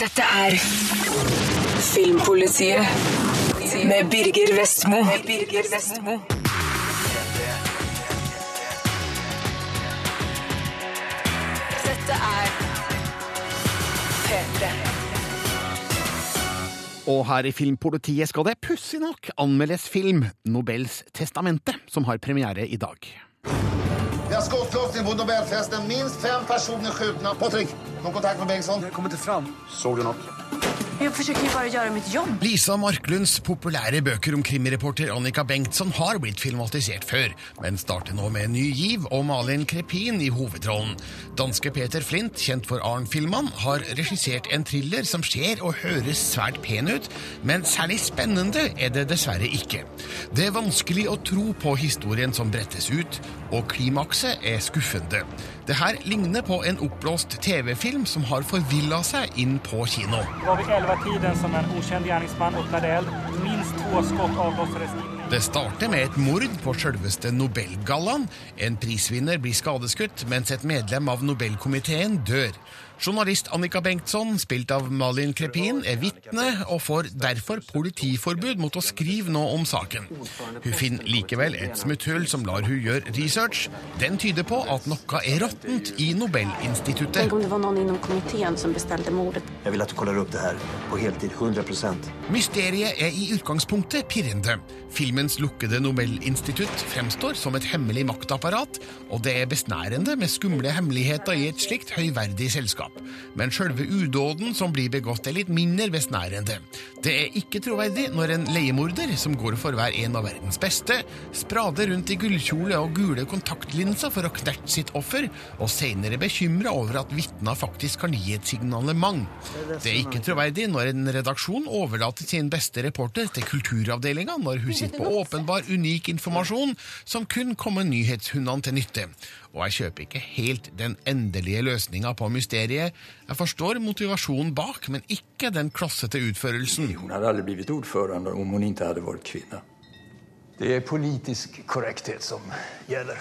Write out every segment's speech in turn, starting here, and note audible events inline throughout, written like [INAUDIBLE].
Dette er Filmpolitiet med Birger Vestmo. Dette er P3. Og her i Filmpolitiet skal det pussig nok anmeldes film Nobels testamente, som har premiere i dag. Det er skottlossning på Nobelfesten. Minst fem personer skjutne. Patrick, noen kontakt med Bengtsson? Jag kommer ikke fram. Så du noe? Jeg forsøker bare å gjøre mitt jobb. Lisa Marklunds populære bøker om krimreporter Annika Bengtsson har blitt filmatisert før, men starter nå med en ny giv og Malin Krepin i hovedrollen. Danske Peter Flint, kjent for Arn-filmene, har regissert en thriller som ser og høres svært pen ut, men særlig spennende er det dessverre ikke. Det er vanskelig å tro på historien som brettes ut, og klimakset er skuffende. Det her ligner på en oppblåst TV-film som har forvilla seg inn på kino. Det var vid 11-tiden som en ukjent gjerningsmann öppnade eld. Minst to skudd avlossades Det starter med et mord på selveste Nobelgallaen. En prisvinner blir skadeskutt, mens et medlem av Nobelkomiteen dør. Journalist Annika Bengtsson, spilt av Malin Krepin, er vitne og får derfor politiforbud mot å skrive noe om saken. Hun finner likevel et smutthull som lar hun gjøre research. Den tyder på at noe er råttent i Nobelinstituttet. Tenk om det var noen innom komiteen som bestilte mordet. Jeg vil at du kaller opp det her på heltid, 100 procent. Mysteriet er i utgangspunktet pirrende. Filmens lukkede Nobelinstitutt fremstår som et hemmelig maktapparat, og det er besnærende med skumle hemmeligheter i et slikt høyverdig selskap. Men sjølve udåden som blir begått, er litt mindre besnærende. Det er ikke troverdig når en leiemorder, som går for å være en av verdens beste, sprader rundt i gullkjole og gule kontaktlinser for å knerte sitt offer, og senere bekymra over at vitner faktisk kan gi et signalement. Det er ikke troverdig når en redaksjon overlater sin beste reporter til kulturavdelinga når hun sitter på [LAUGHS] åpenbar unik informasjon som kun kommer nyhetshundene til nytte. Og jeg kjøper ikke helt den endelige løsninga på mysteriet. Jeg forstår motivasjonen bak, men ikke den klossete utførelsen. Hun hadde aldri blitt ordfører om hun ikke hadde vært kvinne. Det er politisk korrekthet som gäller.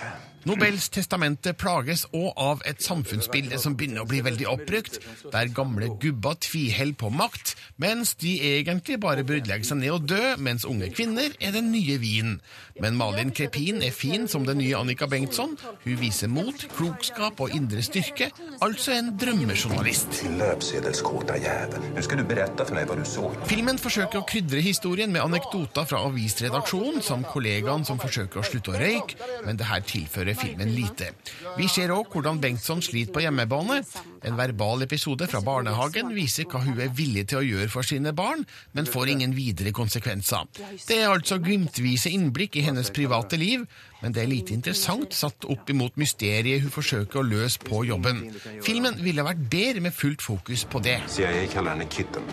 Nobels testamente plages òg av et samfunnsbilde som begynner å bli veldig oppbrukt, der gamle gubber tviholder på makt, mens de egentlig bare burde legge seg ned og dø, mens unge kvinner er den nye vinen. Men Malin Krepin er fin som den nye Annika Bengtsson. Hun viser mot, klokskap og indre styrke, altså en drømmejournalist. Din löpsedelskåta jävel. Nu ska du berette for meg hva du så. Filmen forsøker å krydre historien med anekdoter fra avisredaksjonen, som kollegaen som forsøker å slutte å røyke, men det her tilfører filmen lite. Vi ser òg hvordan Bengtsson sliter på hjemmebane. En verbal episode fra barnehagen viser hva hun er villig til å gjøre for sine barn, men får ingen videre konsekvenser. Det er altså glimtvise innblikk i hennes private liv, men det er lite interessant satt opp imot mysteriet hun forsøker å løse på jobben. Filmen ville vært bedre med fullt fokus på det. CIA kaller henne Kitten.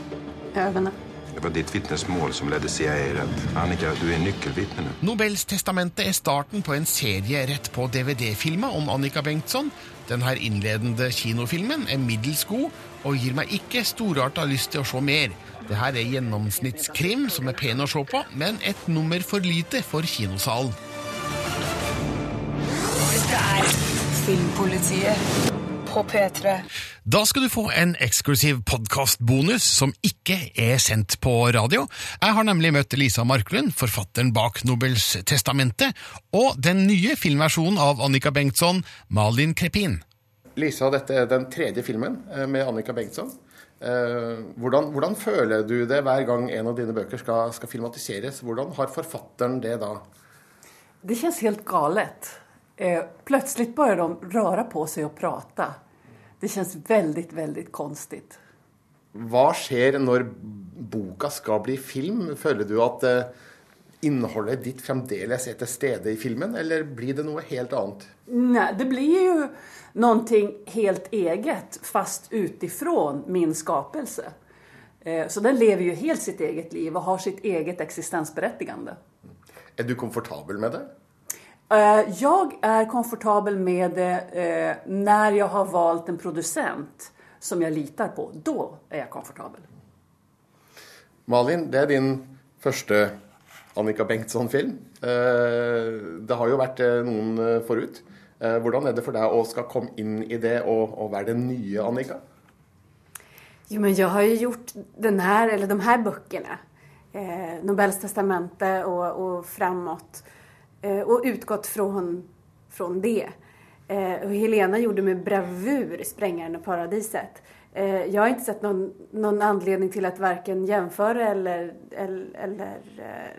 Ögonen. Det var ditt vittnesmål som ledde CIA rett. Annika, du er nøkkelvitne nå. Nobels testamente er starten på en serie rett på DVD-filmer om Annika Bengtsson. Denne innledende kinofilmen er middels god og gir meg ikke storarta lyst til å se mer. Det her er gjennomsnittskrim som er pen å se på, men et nummer for lite for kinosalen. Dette er Filmpolitiet på P3. Da skal du få en eksklusiv podkastbonus som ikke er sendt på radio. Jeg har nemlig møtt Lisa Marklund, forfatteren bak Nobels testamente, og den nye filmversjonen av Annika Bengtsson, Malin Krepin. Lisa, dette er den tredje filmen eh, med Annika Bengtsson. Eh, Hvordan, hvordan føler du det hver gang en av dine bøker skal, skal filmatiseres? Hvordan har forfatteren det da? Det kjennes helt galet. Eh, plötsligt börjar de röra på sig och prata. Det känns väldigt, väldigt konstigt. Hva skjer når boka skal bli film? Føler du at eh, innholdet ditt fremdeles er til stede i filmen, eller blir det noe helt annet? Nei, det blir jo noe helt eget fast utifrån min skapelse. Eh, så den lever jo helt sitt eget liv og har sitt eget eksistensberettigende. Er du komfortabel med det? Eh, Jag är komfortabel med det når när jag har valt en producent som jeg litar på. Da er jeg komfortabel. Malin, det er din første Annika Bengtsson-film. Eh, Det har jo vært eh, noen eh, forut. Eh, Hvordan er det for deg å skal komme inn i det og, og være den nye Annika? Jo, men jeg har jo gjort den här, eller de her bøkene. eh, Nobels testamente og, og framåt, eh, och utgått från, från det. Eh, och Helena gjorde med bravur Sprängaren och paradiset. Eh, jag har inte sett någon, någon anledning till att varken jämföra eller, eller, eller eh,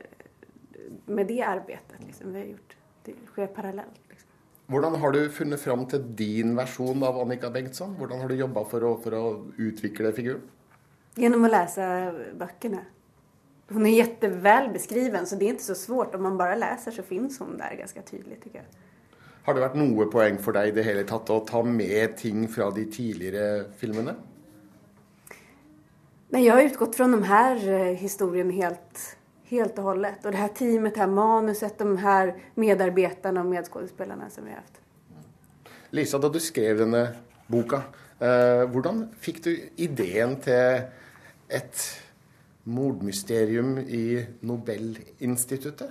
med det arbetet. Liksom. Vi har gjort, det sker parallellt. Liksom. Hvordan har du funnet fram til din versjon av Annika Bengtsson? Hvordan har du jobba for, å- for å utvikle figuren? Genom att läsa böckerna. Hon är jätteväl beskriven så det är inte så svårt. Om man bara läser så finns hon där ganska tydligt tycker jag. Har det vært noe poeng for deg i det hele tatt å ta med ting fra de tidligere filmene? Nej, jag har utgått från de här eh, historierna helt, helt och hållet. Och det här teamet, det här manuset, de här medarbetarna och medskådespelarna som vi har haft. Lisa, da du skrev denne boka, eh, hvordan fikk du ideen til et mordmysterium i Nobelinstituttet?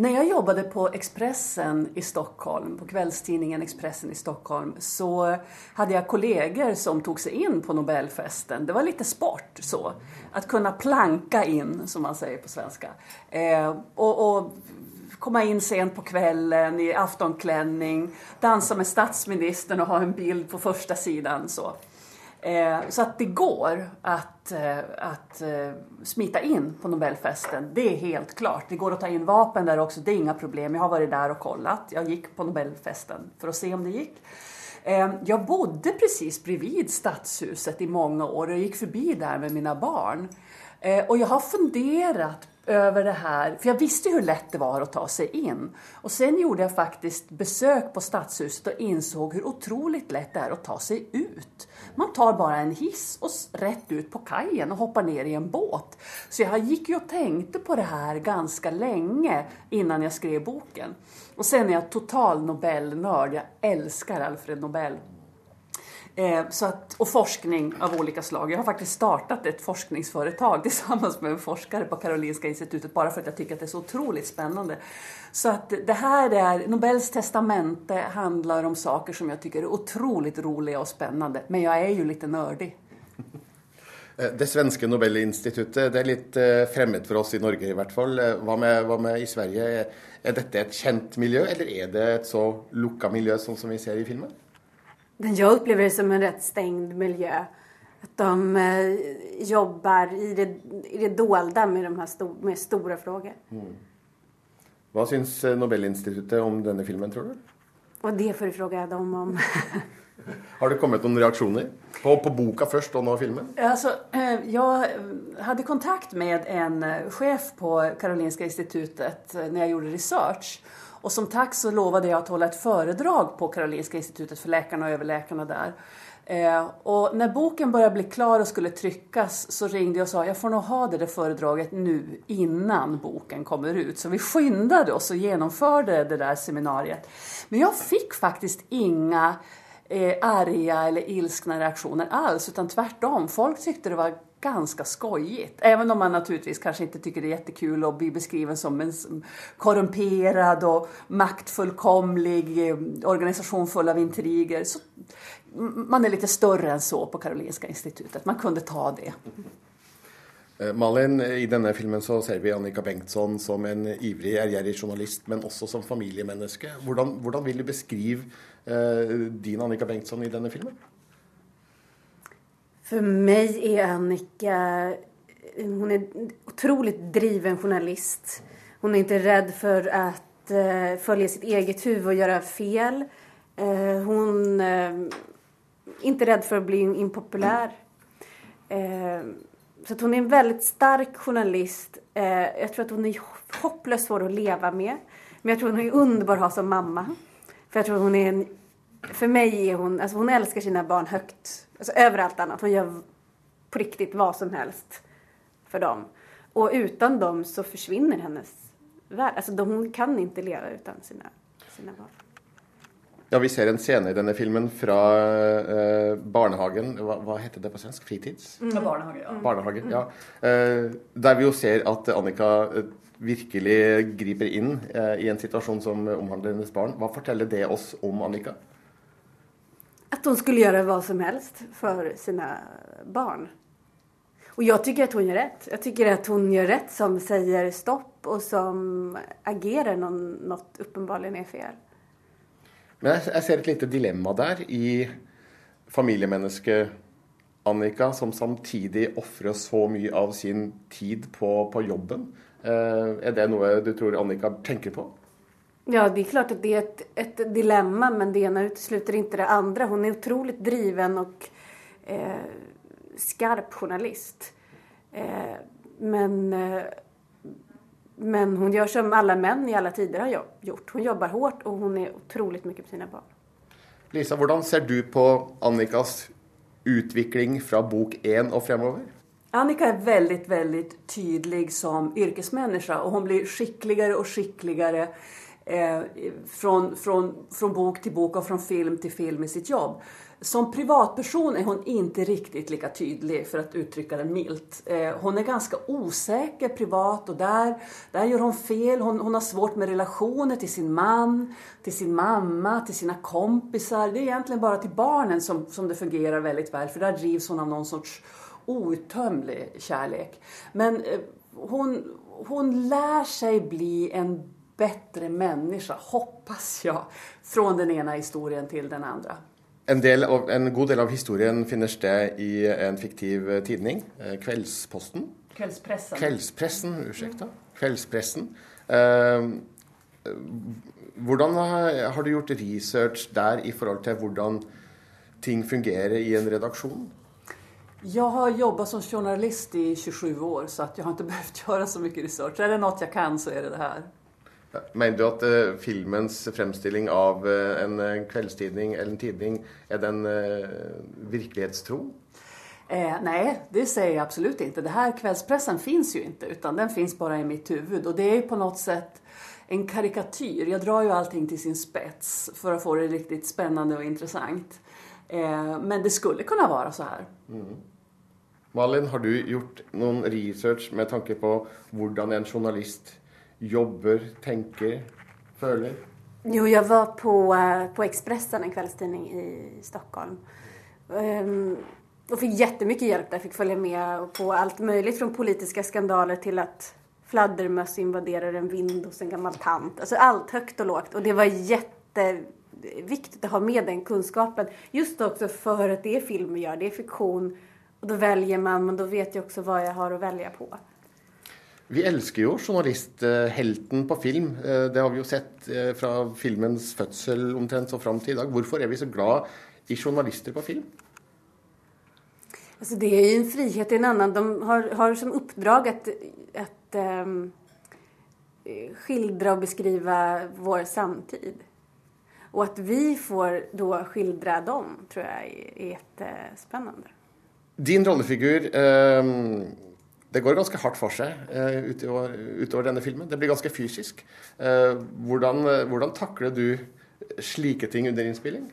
När jag jobbade på Expressen i Stockholm, på kvällstidningen Expressen i Stockholm, så hade jag kollegor som tog sig in på Nobelfesten. Det var lite sport så, att kunna planka in, som man säger på svenska. Eh, och, och komma in sent på kvällen i aftonklänning, dansa med statsministern och ha en bild på första sidan. Så. Eh, så att det går att, eh, att eh, smita in på Nobelfesten, det är helt klart. Det går att ta in vapen där också, det är inga problem. Jag har varit där och kollat. Jag gick på Nobelfesten för att se om det gick. Jag bodde precis bredvid Stadshuset i många år och gick förbi där med mina barn. Och jag har funderat över det här, för jag visste hur lätt det var att ta sig in. Och sen gjorde jag faktiskt besök på Stadshuset och insåg hur otroligt lätt det är att ta sig ut. Man tar bara en hiss och rett ut på kajen och hoppar ner i en båt. Så jag gick ju och tänkte på det här ganska länge innan jag skrev boken. Och sen är jag total Nobelnörd. Jag älskar Alfred Nobel. Eh, så att, och forskning av olika slag. Jag har faktiskt startat ett forskningsföretag [LAUGHS] tillsammans med en forskare på Karolinska institutet bara för att jag tycker att det är så otroligt spännande. Så att det här är, Nobels testamente handlar om saker som jag tycker är otroligt roliga och spännande. Men jag är ju lite nördig. [LAUGHS] Eh, Det svenske Nobelinstituttet det er litt eh, fremmed for oss i Norge i hvert fall. Eh, Hva med, hva med i Sverige? Er dette et kjent miljø, eller er det et så lukka miljø som vi ser i filmen? Men jag upplever det som en rätt stängd miljö. Att de eh, jobbar i det, i det dolda med de här sto, med stora frågor. Hva syns eh, Nobelinstituttet om denne filmen, tror du? Og det får du fråga dem om. [LAUGHS] Har det kommet noen reaksjoner? På, på boka først, og nå filmen? Altså, jeg jag eh, kontakt med en sjef chef på Karolinska instituttet når jeg gjorde research. Och som tack så lovade jag att hålla ett föredrag på Karolinska institutet för läkarna och överläkarna där. Eh, och när boken började bli klar och skulle tryckas så ringde jag och sa jag får nog ha det där föredraget nu innan boken kommer ut. Så vi skyndade oss och genomförde det där seminariet. Men jag fick faktiskt inga eh, arga eller ilskna reaktioner alls, utan tvärtom. Folk tyckte det var ganska skojigt. Även om man naturligtvis kanske inte tycker det är jättekul att bli beskriven som en korrumperad och maktfullkomlig eh, organisation full av intriger. Så, man är lite större än så på Karolinska institutet. Man kunde ta det. Eh, Malin, i denne filmen så ser vi Annika Bengtsson som en ivrig, ærgjerrig journalist, men også som familiemenneske. Hvordan, hvordan vil du beskrive eh, din Annika Bengtsson i denne filmen? För mig är Annika, hon är otroligt driven journalist. Hon är inte rädd för att eh, följa sitt eget huvud och göra fel. Eh, hon är inte rädd för att bli impopulär. Eh, så hon är en väldigt stark journalist. Eh, jag tror att hon är hopplöst svår att leva med. Men jag tror hon är underbar att ha som mamma. För jag tror hon är en för mig är hon, alltså hon älskar sina barn högt. Alltså över allt annat. Hon gör på riktigt vad som helst för dem. Och utan dem så försvinner hennes värld. Alltså de, hon kan inte leva utan sina, sina barn. Ja, Vi ser en scene i denne filmen fra eh, barnehagen. Hva, hva heter det på svensk? Fritids? Mm. ja. Barnehage, ja. Eh, der vi jo ser at Annika eh, virkelig griper inn eh, i en situasjon som omhandler hennes barn. Hva forteller det oss om Annika? Att hon skulle göra vad som helst för sina barn. Och jag tycker att hon gör rätt. Jag tycker att hon gör rätt som säger stopp och som agerer når något uppenbarligen är fel. Men jeg ser et lite dilemma der i familiemennesket Annika, som samtidig ofrer så mye av sin tid på, på jobben. Eh, er det noe du tror Annika tenker på? Ja, det är klart att det är ett, ett dilemma, men det ena utesluter inte det andra. Hon är otroligt driven och eh, skarp journalist. Eh, men, eh, men hon gör som alla män i alla tider har gjort. Hon jobbar hårt och hon är otroligt mycket på sina barn. Lisa, hvordan ser du på Annikas utvikling fra bok én og fremover? Annika är väldigt, väldigt tydlig som yrkesmänniska och hon blir skickligare och skickligare eh, från, från, från bok till bok och från film till film i sitt jobb. Som privatperson är hon inte riktigt lika tydlig för att uttrycka det milt. Eh, hon är ganska osäker privat och där, där gör hon fel. Hon, hon har svårt med relationer till sin man, till sin mamma, till sina kompisar. Det är egentligen bara till barnen som, som det fungerar väldigt väl för där drivs hon av någon sorts outtömlig kärlek. Men eh, hon, hon lär sig bli en bättre människa, hoppas jag, från den ena historien till den andra. En, del av, en, god del av historien finner sted i en fiktiv tidning, eh, Kveldsposten. Kveldspressen. Kveldspressen, Unnskyld. Kveldspressen. Eh, hvordan har du gjort research der i forhold til hvordan ting fungerer i en redaksjon? Jag har jobbat som journalist i 27 år så jeg jag har inte [LAUGHS] behövt göra så mycket research. Är det något jag kan så är det det här. Mener du at uh, filmens fremstilling av uh, en uh, kveldstidning eller en tidning er den virkelighetstro? Eh, nej, det säger jag absolut inte. Det här kvällspressen finns ju inte utan den finns bara i mitt huvud och det är på något sätt en karikatyr. Jag drar ju allting till sin spets för att få det riktigt spännande och intressant. Eh, men det skulle kunna vara så här. Mm. Malin, har du gjort noen research med tanke på hvordan en journalist jobber, tenker, føler? Jo, jeg var på, eh, på Expressen, en kveldstidning i Stockholm. Um, og fikk jättemycket hjelp. där. fikk følge med på alt mulig, fra politiske skandaler til at fladdermøss invaderer en vind hos en gammel tant. Alltså allt högt og lågt. Og det var jätteviktigt å ha med den kunskapen. Just också för att det er film vi gjør, det er fiktion. Og da velger man, men da vet jeg også hva jeg har å velge på. Vi elsker jo journalisthelten på film. Eh, det har vi jo sett eh, fra filmens fødsel omtrent og fram til i dag. Hvorfor er vi så glad i journalister på film? Alltså det er jo en frihet i en annen. De har, har som oppdrag å um, skildre og beskrive vår samtid. Og at vi får da skildre dem tror jeg er spennende. Din rollefigur um det går ganske hardt for seg uh, utover, utover, denne filmen. Det blir ganske fysisk. Uh, hvordan, hvordan, takler du slike ting under innspilling?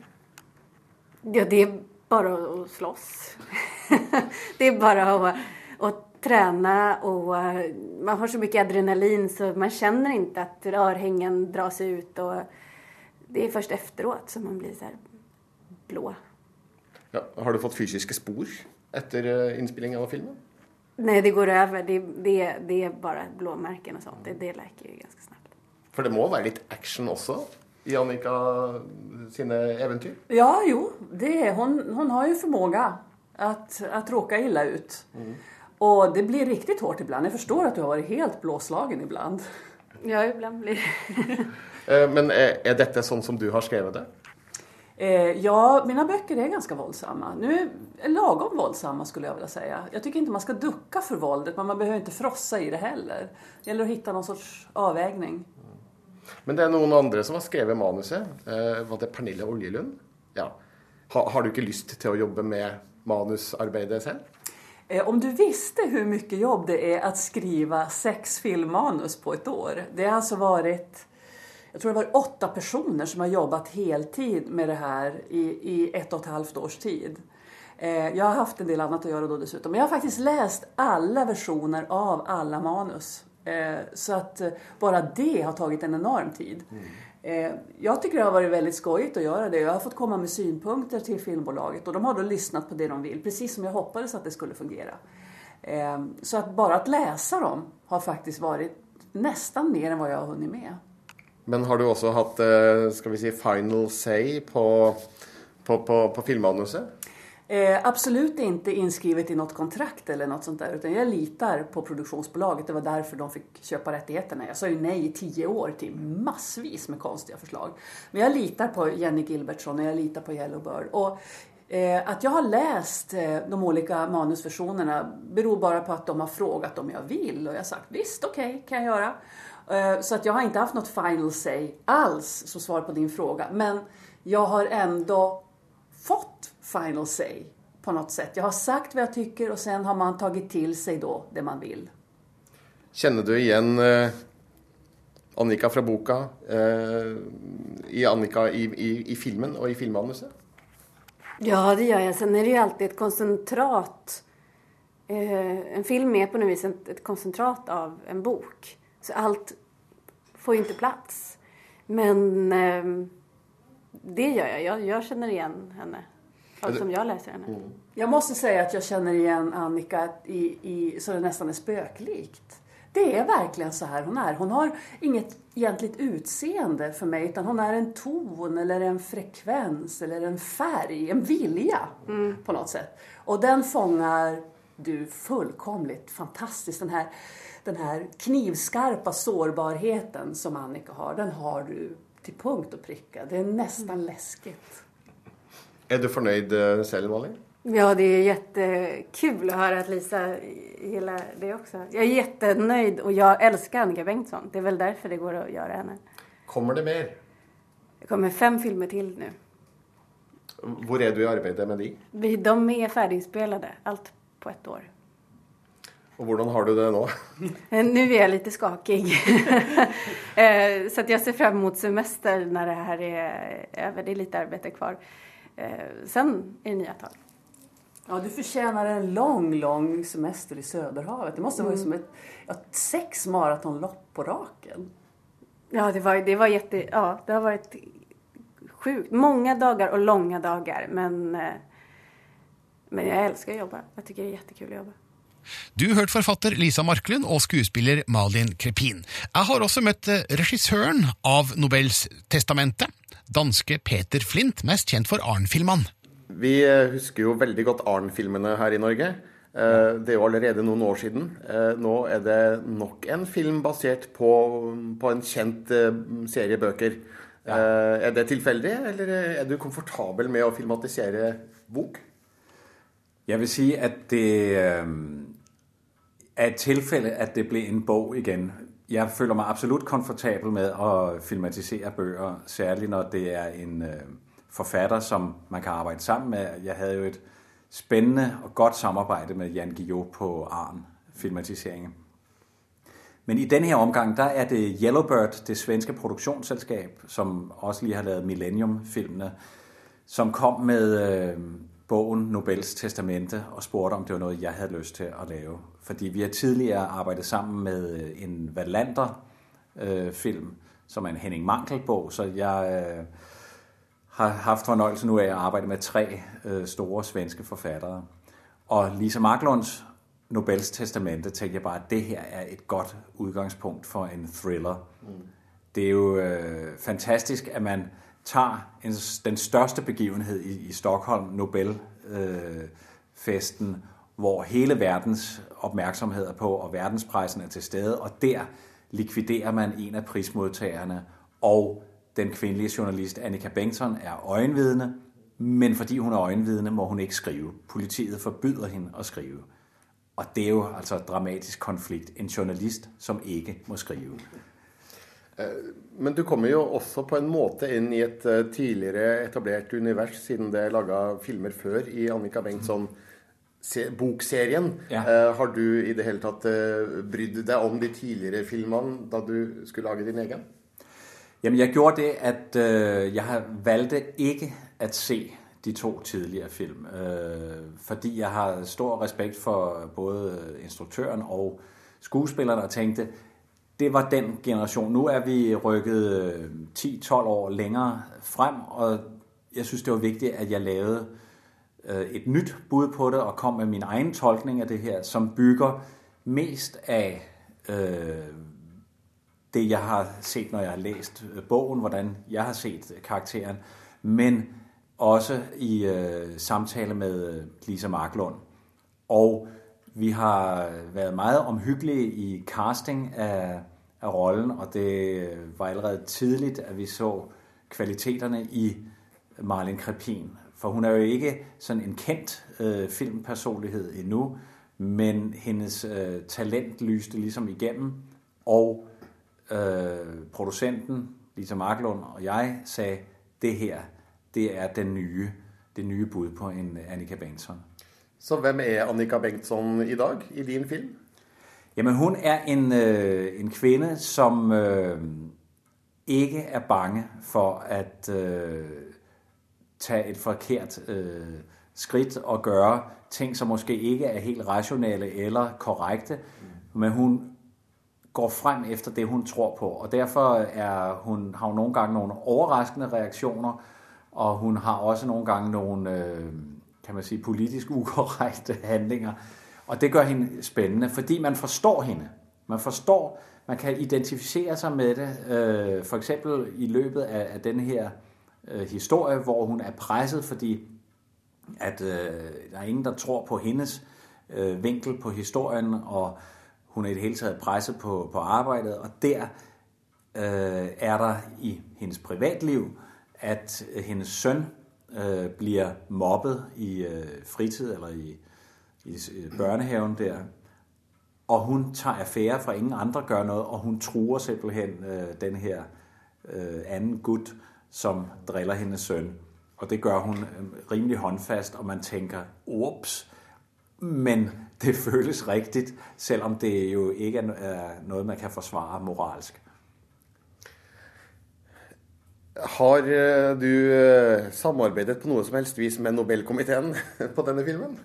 Ja, det er bare å slåss. [LAUGHS] det er bare å, å trene og Man har så mye adrenalin så man kjenner ikke at rørhengen dras ut. Og det er først etterpå som man blir så blå. Ja, har du fått fysiske spor etter innspillingen av filmen? Nej, det går över. Det, det, det är bara blåmärken och sånt. Det, det läker ju ganska snabbt. For det må være litt action også i Annika sine eventyr? Ja, jo. Det, hon, hon har ju förmåga att, att råka illa ut. Mm. Och det blir riktigt hårt ibland. Jag förstår att du har varit helt blåslagen ibland. Ja, ibland blir det. [LAUGHS] Eh, men är, är detta sånt som du har skrivit det? Eh, ja, mina böcker är ganska våldsamma. Nu är lagom våldsamma skulle jag vilja säga. Jag tycker inte man ska ducka för våldet men man behöver inte frossa i det heller. Det gäller att hitta någon sorts avvägning. Men det är någon andra som har skrivit manuset. Eh, var det Pernille Oljelund? Ja. Ha, har du inte lust till att jobba med manusarbetet själv? Eh, om du visste hur mycket jobb det är att skriva sex filmmanus på ett år. Det har alltså varit jag tror det var åtta personer som har jobbat heltid med det här i, i ett och ett halvt års tid. Eh, jag har haft en del annat att göra då dessutom. Men jag har faktiskt läst alla versioner av alla manus. Eh, så att eh, bara det har tagit en enorm tid. Eh, jag tycker det har varit väldigt skojigt att göra det. Jag har fått komma med synpunkter till filmbolaget och de har då lyssnat på det de vill, precis som jag hoppades att det skulle fungera. Eh, så att bara att läsa dem har faktiskt varit nästan mer än vad jag har hunnit med. Men har du også hatt eh, skal vi si, final say på, på, på, på filmmanuset? Eh, absolut inte inskrivet i något kontrakt eller något sånt där. Utan jag litar på produktionsbolaget. Det var därför de fick köpa rättigheterna. Jag sa ju nej i tio år till massvis med konstiga förslag. Men jag litar på Jenny Gilbertsson och jag litar på Yellowbird. Och eh, att jag har läst eh, de olika manusversionerna beror bara på att de har frågat om jag vill. Och jag har sagt visst, okej, okay, kan jag göra. Eh, så att jag har inte haft något final say alls som svar på din fråga. Men jag har ändå fått final say på något sätt. Jag har sagt vad jag tycker och sen har man tagit till sig då det man vill. Känner du igen eh, Annika fra boka eh, i Annika i, i, i, filmen och i filmmanuset? Ja, det gör jag. Sen är det ju alltid ett koncentrat. Eh, en film är på något vis ett, ett koncentrat av en bok. Så allt får ju inte plats. Men eh, det gör jag. jag. Jag känner igen henne. Som jag läser henne. Mm. Jag måste säga att jag känner igen Annika i, i, så det nästan är spöklikt. Det är verkligen så här hon är. Hon har inget egentligt utseende för mig utan hon är en ton eller en frekvens eller en färg, en vilja mm. på något sätt. Och den fångar du fullkomligt fantastiskt. Den här, den här knivskarpa sårbarheten som Annika har, den har du till punkt och pricka. Det är nästan mm. läskigt. Är du förnöjd selv, själv, Malin? Ja, det är jättekul att höra att Lisa gillar det också. Jag är jättenöjd och jag älskar Annika Bengtsson. Det är väl därför det går att göra henne. Kommer det mer? Det kommer fem filmer till nu. Var är du i arbetet med de? De är färdiginspelade, allt på ett år. Och hvordan har du det nå? Nå nu är jag lite skakig. [LAUGHS] Eh, så att jag ser fram emot semester när det här är över. Det är lite arbete kvar. Eh, sen är det nya tag. Ja, du förtjänar en lång, lång semester i Söderhavet. Det måste vara mm. som ett ja, sex maratonlopp på raken. Ja, det var, det var jätte... Ja, det har varit sjukt. Många dagar och långa dagar. Men, men jag älskar att jobba. Jag tycker det är jättekul att jobba. Du hørte forfatter Lisa Marklund og skuespiller Malin Krepin. Jeg har også møtt eh, regissøren av Nobels testamente, danske Peter Flint, mest kjent for Arn-filmene. Vi eh, husker jo veldig godt Arn-filmene her i Norge. Eh, det er jo allerede noen år siden. Nå er det nok en film basert på, på en kjent serie bøker. Ja. Er det tilfeldig, eller er du komfortabel med å filmatisere bok? Jeg vil si at det et tilfælde, at det blev en bog igen. Jeg føler mig absolut komfortabel med at filmatisere bøger, særligt når det er en øh, forfatter, som man kan arbejde sammen med. Jeg havde jo et spændende og godt samarbejde med Jan Guillou på Arn filmatiseringen. Men i den her omgang, der er det Yellowbird, det svenske produktionsselskab, som også lige har lavet Millennium-filmene, som kom med øh, bogen Nobels Testamente og spurgte, om det var noget, jeg havde lyst til at lave. Fordi vi har tidligere arbejdet sammen med øh, en Wallander-film, øh, som er en Henning Mankel-bog, så jeg øh, har haft fornøjelse nu af at arbejde med tre store svenske forfattere. Og Lisa Marklunds Nobels Testamente tænkte jeg bare, at det her er et godt udgangspunkt for en thriller. Mm. Det er jo øh, fantastisk, at man tager en, den største begivenhed i, Stockholm, Nobelfesten, hvor hele verdens opmærksomhed er på, og verdenspressen er til stede, og der likviderer man en af prismodtagerne, og den kvindelige journalist Annika Bengtsson er øjenvidne, men fordi hun er øjenvidne, må hun ikke skrive. Politiet forbyder hende at skrive. Og det er jo altså dramatisk konflikt. En journalist, som ikke må skrive. Eh, men du kommer jo også på en måte inn i et eh, tidligere etablert univers, siden det er laga filmer før i Annika Bengtsson-bokserien. Ja. Eh, har du i det hele tatt brydd deg om de tidligere filmene da du skulle lage din egen? Jamen, jeg gjorde det at jeg valgte ikke å se de to tidligere film. Fordi jeg har stor respekt for både instruktøren og skuespilleren og tenkte det var den generation. Nu er vi rykket øh, 10-12 år længere frem, og jeg synes, det var vigtigt, at jeg lavede øh, et nyt bud på det, og kom med min egen tolkning af det her, som bygger mest af øh, det, jeg har set, når jeg har læst øh, bogen, hvordan jeg har set karakteren, men også i øh, samtale med øh, Lisa Marklund. Og vi har været meget omhyggelige i casting af, af rollen, og det var allerede tidligt, at vi så kvaliteterne i Marlene Krepin. For hun er jo ikke sådan en kendt øh, filmpersonlighed endnu, men hendes øh, talent lyste ligesom igennem, og øh, producenten, Lisa Marklund og jeg, sagde, det her, det er den nye, det nye bud på en Annika Bengtsson. Så hvem er Annika Bengtsson i dag i din film? Jamen hun er en, øh, en kvinde, som øh, ikke er bange for at øh, tage et forkert øh, skridt og gøre ting, som måske ikke er helt rationelle eller korrekte, men hun går frem efter det, hun tror på. Og derfor er hun, har hun nogle gange nogle overraskende reaktioner, og hun har også nogle gange nogle, øh, kan man sige, politisk ukorrekte [LAUGHS] handlinger. Og det gør hende spændende, fordi man forstår hende. Man forstår, man kan identificere sig med det. Øh, for eksempel i løbet af, af den her øh, historie, hvor hun er presset, fordi at øh, der er ingen, der tror på hendes vinkel på historien, og hun er i det hele taget presset på, på arbejdet, og der er der i hendes privatliv, at hendes søn øh, bliver mobbet i øh, fritid eller i, i børnehaven der, og hun tager affære fra ingen andre gør noget, og hun truer simpelthen øh, den her øh, anden gut, som driller hendes søn. Og det gør hun øh, rimelig håndfast, og man tænker, ups, men det [LAUGHS] føles rigtigt, selvom det jo ikke er noget, man kan forsvare moralsk. Har øh, du øh, samarbeidet på noe som helst vis med Nobelkomiteen [LAUGHS] på denne filmen?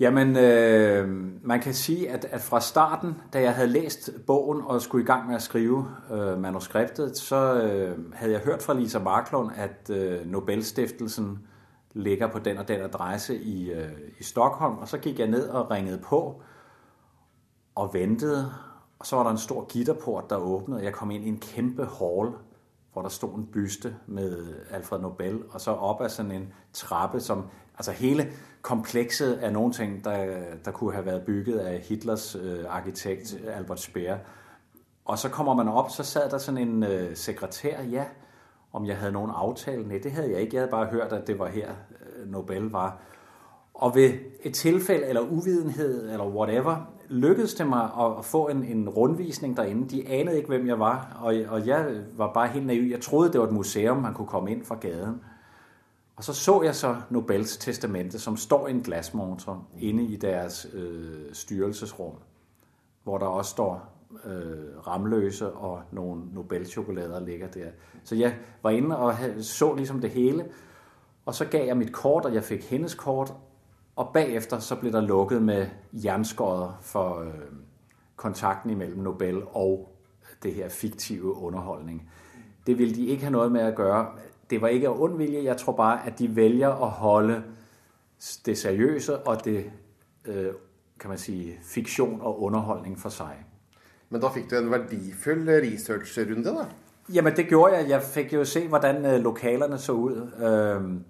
Jamen, øh, man kan si at, at fra starten, da jeg hadde læst bogen og skulle i gang med å skrive øh, manuskriptet, så øh, hadde jeg hørt fra Lisa Marklund, at øh, Nobelstiftelsen ligger på den og den adresse i, øh, i Stockholm. Og så gikk jeg ned og ringte på og ventet. Og så var der en stor gitterport, der åpnet. jeg kom inn i en kjempe hall, hvor der stod en byste med Alfred Nobel, og så op ad sådan en trappe, som altså hele komplekset af nogle ting, der, der kunne have været bygget af Hitlers øh, arkitekt Albert Speer. Og så kommer man op, så sad der sådan en øh, sekretær, ja, om jeg havde nogen aftale. Nej, det havde jeg ikke. Jeg havde bare hørt, at det var her, øh, Nobel var. Og ved et tilfælde, eller uvidenhed, eller whatever, lykkedes det mig at få en, en rundvisning derinde. De anede ikke, hvem jeg var, og, og jeg var bare helt naiv. Jeg troede, det var et museum, man kunne komme ind fra gaden. Og så så jeg så Nobels testamente, som står i en glasmontre inde i deres øh, styrelsesrum, hvor der også står øh, ramløse og nogle Nobelchokolader ligger der. Så jeg var inde og så ligesom det hele, og så gav jeg mit kort, og jeg fik hendes kort, og bagefter så blev der lukket med jernskodder for øh, kontakten imellem Nobel og det her fiktive underholdning. Det ville de ikke have noget med at gøre. Det var ikke af ond vilje, jeg tror bare, at de vælger at holde det seriøse og det, øh, kan man sige, fiktion og underholdning for sig. Men da fik du en værdifuld researchrunde, da? Jamen, det gjorde jeg. Jeg fik jo se, hvordan øh, lokalerne så ud. Øh,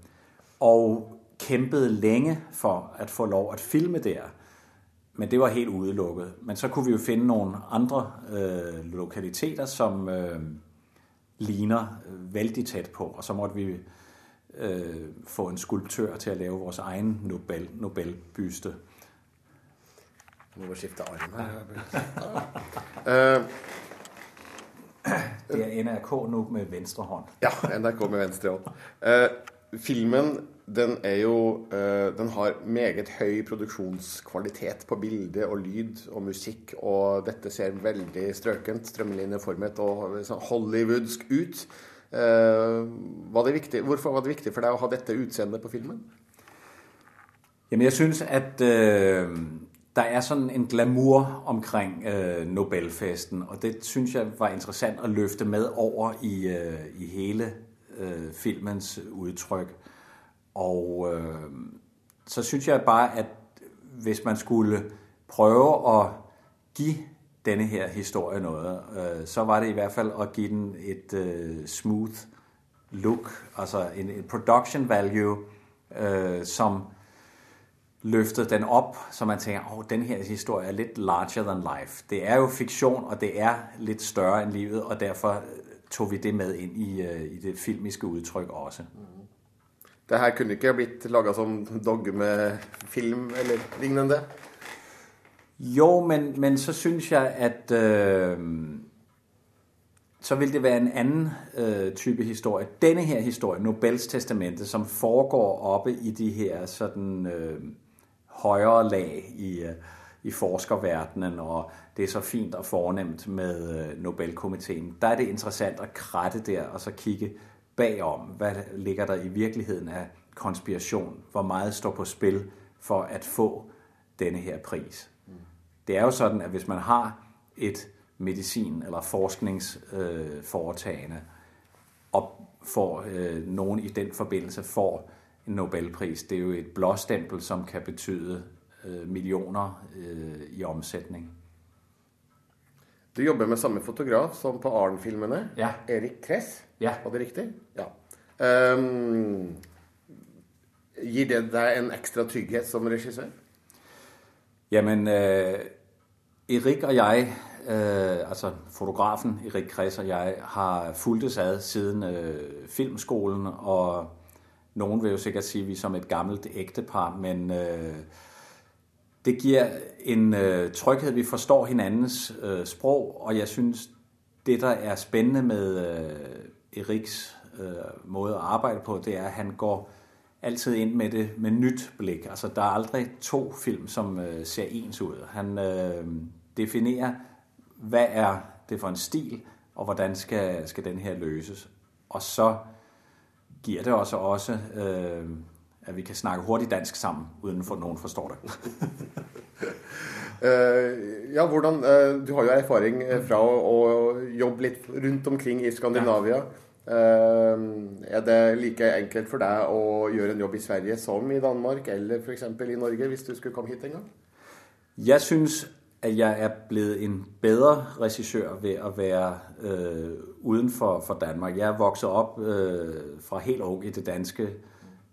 og kæmpede længe for at få lov at filme der. Men det var helt udelukket. Men så kunne vi jo finde nogle andre øh, lokaliteter, som øh, ligner veldig vældig tæt på. Og så måtte vi øh, få en skulptør til at lave vores egen Nobel, Nobelbyste. Må vi skifte arm her. det er [LAUGHS] NRK nu med venstre hånd. Ja, NRK med venstre hånd. Uh, filmen den, er jo, uh, den har meget høy produksjonskvalitet på bilde og lyd og musikk. Og dette ser veldig strøkent, strømlinjeformet og sånn hollywoodsk ut. Uh, var viktig, hvorfor var det viktig for deg å ha dette utseendet på filmen? Jamen, jeg synes, at øh, der er sådan en glamour omkring øh, Nobelfesten, og det synes jeg var interessant at løfte med over i, øh, i hele øh, filmens udtryk. Og øh, så synes jeg bare, at hvis man skulle prøve at give denne her historie noget, øh, så var det i hvert fald at give den et øh, smooth look, altså en, en production value, øh, som løftede den op, så man tænker, åh, oh, den her historie er lidt larger than life. Det er jo fiktion, og det er lidt større end livet, og derfor tog vi det med ind i, øh, i det filmiske udtryk også. Det her kunne ikke blitt laga som dogmefilm eller lignende? Jo, men, men så synes jeg, at øh, så vil det være en anden øh, type historie. Denne her historie, Nobels testamente, som foregår oppe i de her sådan øh, højere lag i, øh, i forskerverdenen, og det er så fint og fornemt med øh, Nobelkomiteen. Der er det interessant at kratte der, og så kigge bagom, hvad ligger der i virkeligheden af konspiration, hvor meget står på spil for at få denne her pris. Det er jo sådan, at hvis man har et medicin- eller forskningsforetagende, øh, og får øh, nogen i den forbindelse får en Nobelpris, det er jo et blåstempel, som kan betyde øh, millioner øh, i omsætning. Du jobber med samme fotograf som på Arn-filmene. Ja. Erik Kress. Ja. Var det riktig? Ja. Um, gir det deg en ekstra trygghet som regissør? Jamen, øh, Erik og jeg, øh, altså fotografen Erik Kress og jeg, har fulgtes ad siden øh, filmskolen, og nogen vil jo sikkert sige, at vi er som et gammelt ægtepar, men øh, det giver en øh, tryghed, vi forstår hinandens øh, sprog, og jeg synes, det der er spændende med øh, Eriks øh, måde at arbejde på, det er, at han går altid ind med det med nyt blik. Altså, der er aldrig to film, som øh, ser ens ud. Han øh, definerer, hvad er det for en stil, og hvordan skal, skal den her løses. Og så giver det også, også øh, at vi kan snakke hurtig dansk sammen, uden at noen forstår det. uh, [LAUGHS] ja, hvordan, uh, du har jo erfaring fra å, å jobbe litt rundt omkring i Skandinavia. Er det like enkelt for deg å gjøre en jobb i Sverige som i Danmark, eller f.eks. i Norge, hvis du skulle komme hit en gang? Jeg synes, at jeg er blevet en bedre regissør ved at være øh, uden for, for Danmark. Jeg er vokset opp øh, fra helt ung i det danske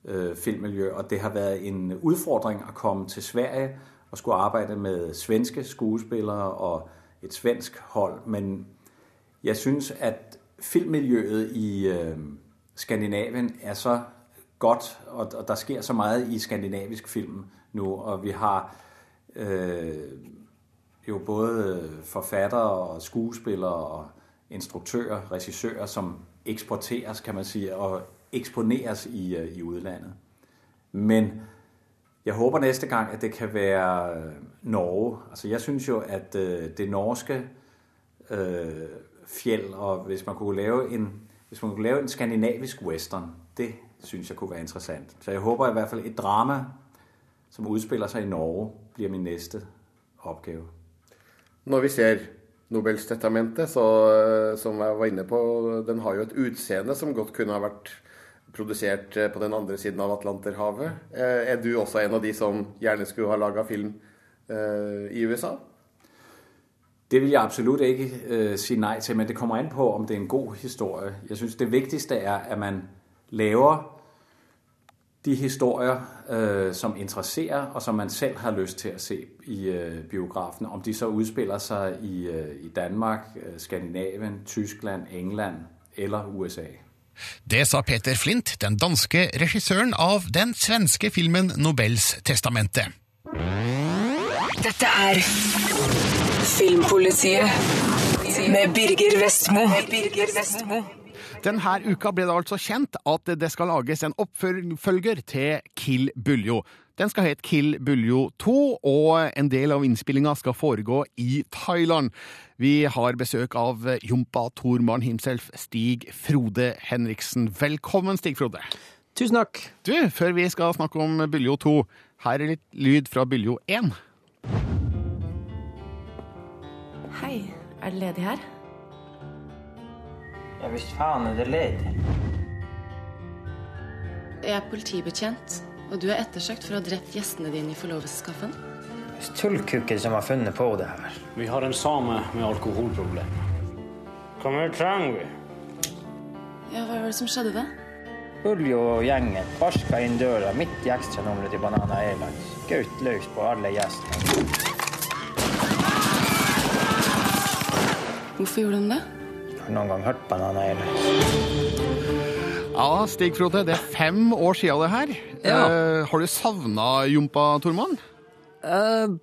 øh, filmmiljø, og det har været en udfordring at komme til Sverige og skulle arbejde med svenske skuespillere og et svensk hold. Men jeg synes, at filmmiljøet i øh, Skandinavien er så godt, og, og der sker så meget i skandinavisk film nu, og vi har øh, jo både forfattere og skuespillere og instruktører, regissører, som eksporteres, kan man sige, og eksponeres i, øh, i udlandet. Men jeg håper næste gang, at det kan være Norge. Altså jeg synes jo, at øh, det norske øh, fjeld, og hvis man kunne lave en, hvis man kunne lave en skandinavisk western, det synes jeg kunne være interessant. Så jeg håber i hvert fald et drama, som udspiller sig i Norge, bliver min næste opgave. Når vi ser Nobels testamente, så, som jeg var inne på, den har jo et utseende som godt kunne ha vært produsert på den andre siden av Atlanterhavet. Er du også en av de som gjerne skulle ha laga film eh, i USA? Det vil jeg absolutt ikke si nei til, men det kommer an på, om det er en god historie. Jeg synes, det viktigste er, at man laver de historier, som interesserer, og som man selv har lyst til å se i biografen. Om de så utspiller seg i, i Danmark, Skandinavia, Tyskland, England eller USA. Det sa Peter Flint, den danske regissøren av den svenske filmen Nobels testamente. Dette er Filmpolitiet med Birger Vestmo. Birger Vestmo. Denne uka ble det altså kjent at det skal lages en oppfølger til Kill Buljo. Den skal hete Kill Buljo 2, og en del av innspillinga skal foregå i Thailand. Vi har besøk av Jompa Tormann himself, Stig Frode Henriksen. Velkommen, Stig Frode. Tusen takk. Du, før vi skal snakke om Buljo 2, her er litt lyd fra Buljo 1. Hei, er det ledig her? Ja hvis faen er det ledig. Jeg er politibetjent, og du er ettersøkt for å ha drept gjestene dine i forlovelseskaffen. Tullkukker som har funnet på det her. Vi har en same med alkoholproblem. Hva trenger vi? Ja, hva var det som skjedde da? Uljo og gjengen barska inn døra midt i ekstranummeret til Banana Airlines. Gaut løs på alle gjestene. Hvorfor gjorde de det? Har noen gang hørt Banana Airlines? Ja, Stig Frode, det er fem år siden det her. Ja. Eh, har du savna Jompa, Tormann? Eh,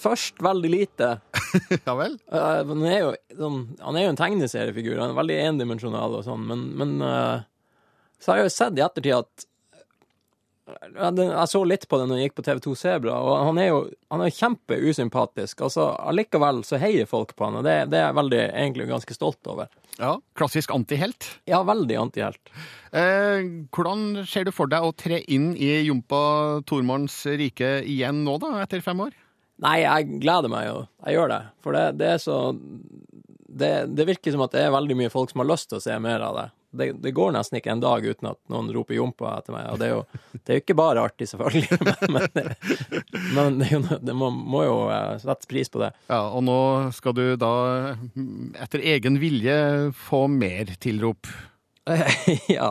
først veldig lite. [LAUGHS] ja vel? Eh, han, er jo, sånn, han er jo en tegneseriefigur, han er veldig endimensjonal og sånn, men, men eh, så har jeg jo sett i ettertid at jeg så litt på det når jeg gikk på TV2 Sebra, og han er jo han er kjempeusympatisk. Altså, allikevel så heier folk på han, og det, det er jeg veldig, egentlig ganske stolt over. Ja, Klassisk antihelt. Ja, veldig antihelt. Eh, hvordan ser du for deg å tre inn i Jompa Tormanns rike igjen nå, da, etter fem år? Nei, jeg gleder meg jo. Jeg gjør det. For det, det er så det, det virker som at det er veldig mye folk som har lyst til å se mer av det. Det, det går nesten ikke en dag uten at noen roper jompa etter meg. Og det er jo, det er jo ikke bare artig, selvfølgelig, [LAUGHS] men, men, det, men det, det må, må jo sette pris på det. Ja, Og nå skal du da, etter egen vilje, få mer tilrop. [LAUGHS] ja.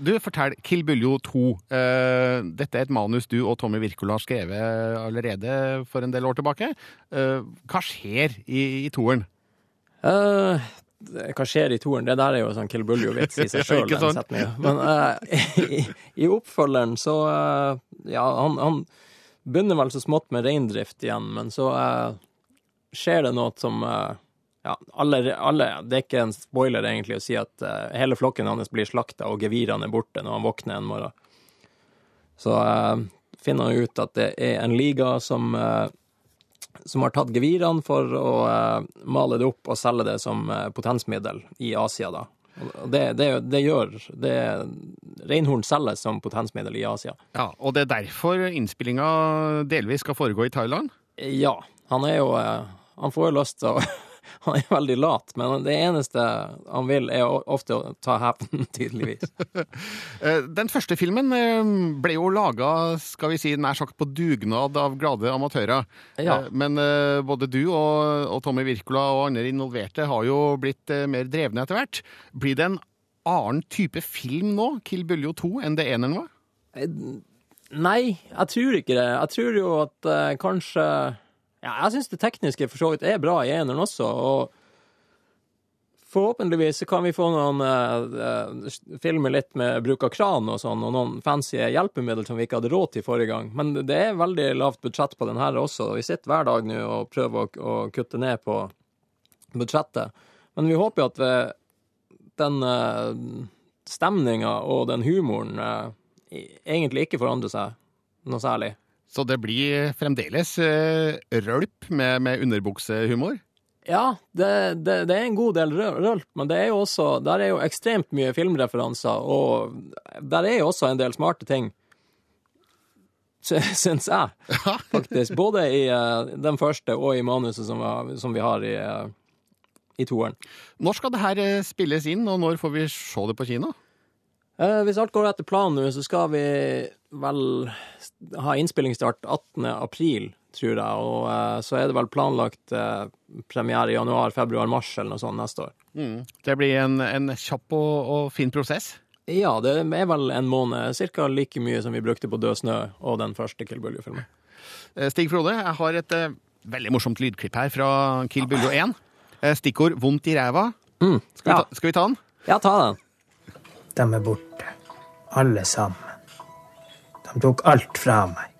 Du, fortell. Kill Buljo 2. Eh, dette er et manus du og Tommy Wirkola har skrevet allerede for en del år tilbake. Eh, hva skjer i, i toeren? Eh, det- hva skjer i toeren? Det der er jo sånn Kill Buljo-vits i seg [LAUGHS] sjøl. Sant? Men uh, [LAUGHS] i, i oppfølgeren så uh, Ja, han, han begynner vel så smått med reindrift igjen, men så uh, skjer det noe som ja, alle, alle, Det er ikke en spoiler egentlig å si at hele flokken hans blir slakta, og gevirene er borte når han våkner en morgen. Så finner han ut at det er en liga som som har tatt gevirene for å eh, male det opp og selge det som eh, potensmiddel i Asia, da. Og det, det, det gjør det, Reinhorn selges som potensmiddel i Asia. Ja, Og det er derfor innspillinga delvis skal foregå i Thailand? Ja. Han er jo eh, Han får jo lyst til å Han er veldig lat, men det eneste han vil, er ofte å ta hevn, [LAUGHS] tydeligvis. [LAUGHS] Eh, Den første filmen eh, ble jo laga, skal vi si, nær sagt på dugnad av glade amatører. Ja. Eh, Men eh, både du og, og Tommy Wirkola og andre involverte har jo blitt mer drevne etter hvert. Blir det en annen type film nå, Kill Buljo 2, enn det eneren var? Nei, jeg tror ikke det. Jeg tror jo at uh, kanskje Ja, jeg syns det tekniske for så vidt er bra i eneren også, og forhåpentligvis kan vi få noen eh, eh, filmer litt med bruk av kran og sånn, og noen fancy hjelpemidler som vi ikke hadde råd til forrige gang. Men det er veldig lavt budsjett på den her også. Vi sitter hver dag nå og prøver å, å kutte ned på budsjettet. Men vi håper jo at ved den uh, stemninga og den humoren uh, egentlig ikke forandrer seg noe særlig. Så det blir fremdeles eh, rølp med, med underbuksehumor? Ja, det, det, det er en god del rølp, men det er jo også, der er jo ekstremt mye filmreferanser, og der er jo også en del smarte ting. [LAUGHS] Syns jeg, [LAUGHS] faktisk. Både i uh, den første og i manuset som, vi har- som vi har i, uh, i toeren. Når skal det her spilles inn, og når får vi se det på kino? Uh, hvis alt går etter planen nå, så skal vi vel ha innspillingsstart 18. april, tror jeg. Og uh, så er det vel planlagt uh, premiere i januar, februar, mars eller noe sånt neste år. Mm. Det blir en, en kjapp og, og fin prosess? Ja, det er vel en måned. Cirka like mye som vi brukte på Død snø og den første Kill Buljo-filmen. Eh, Stig Frode, jeg har et uh, veldig morsomt lydklipp her fra Kill Buljo 1. Eh, stikkord 'vondt i ræva'. Skal, vi ja. ta, skal vi ta den? Ja, ta den. De er borte. Alle sammen. De tok alt fra meg.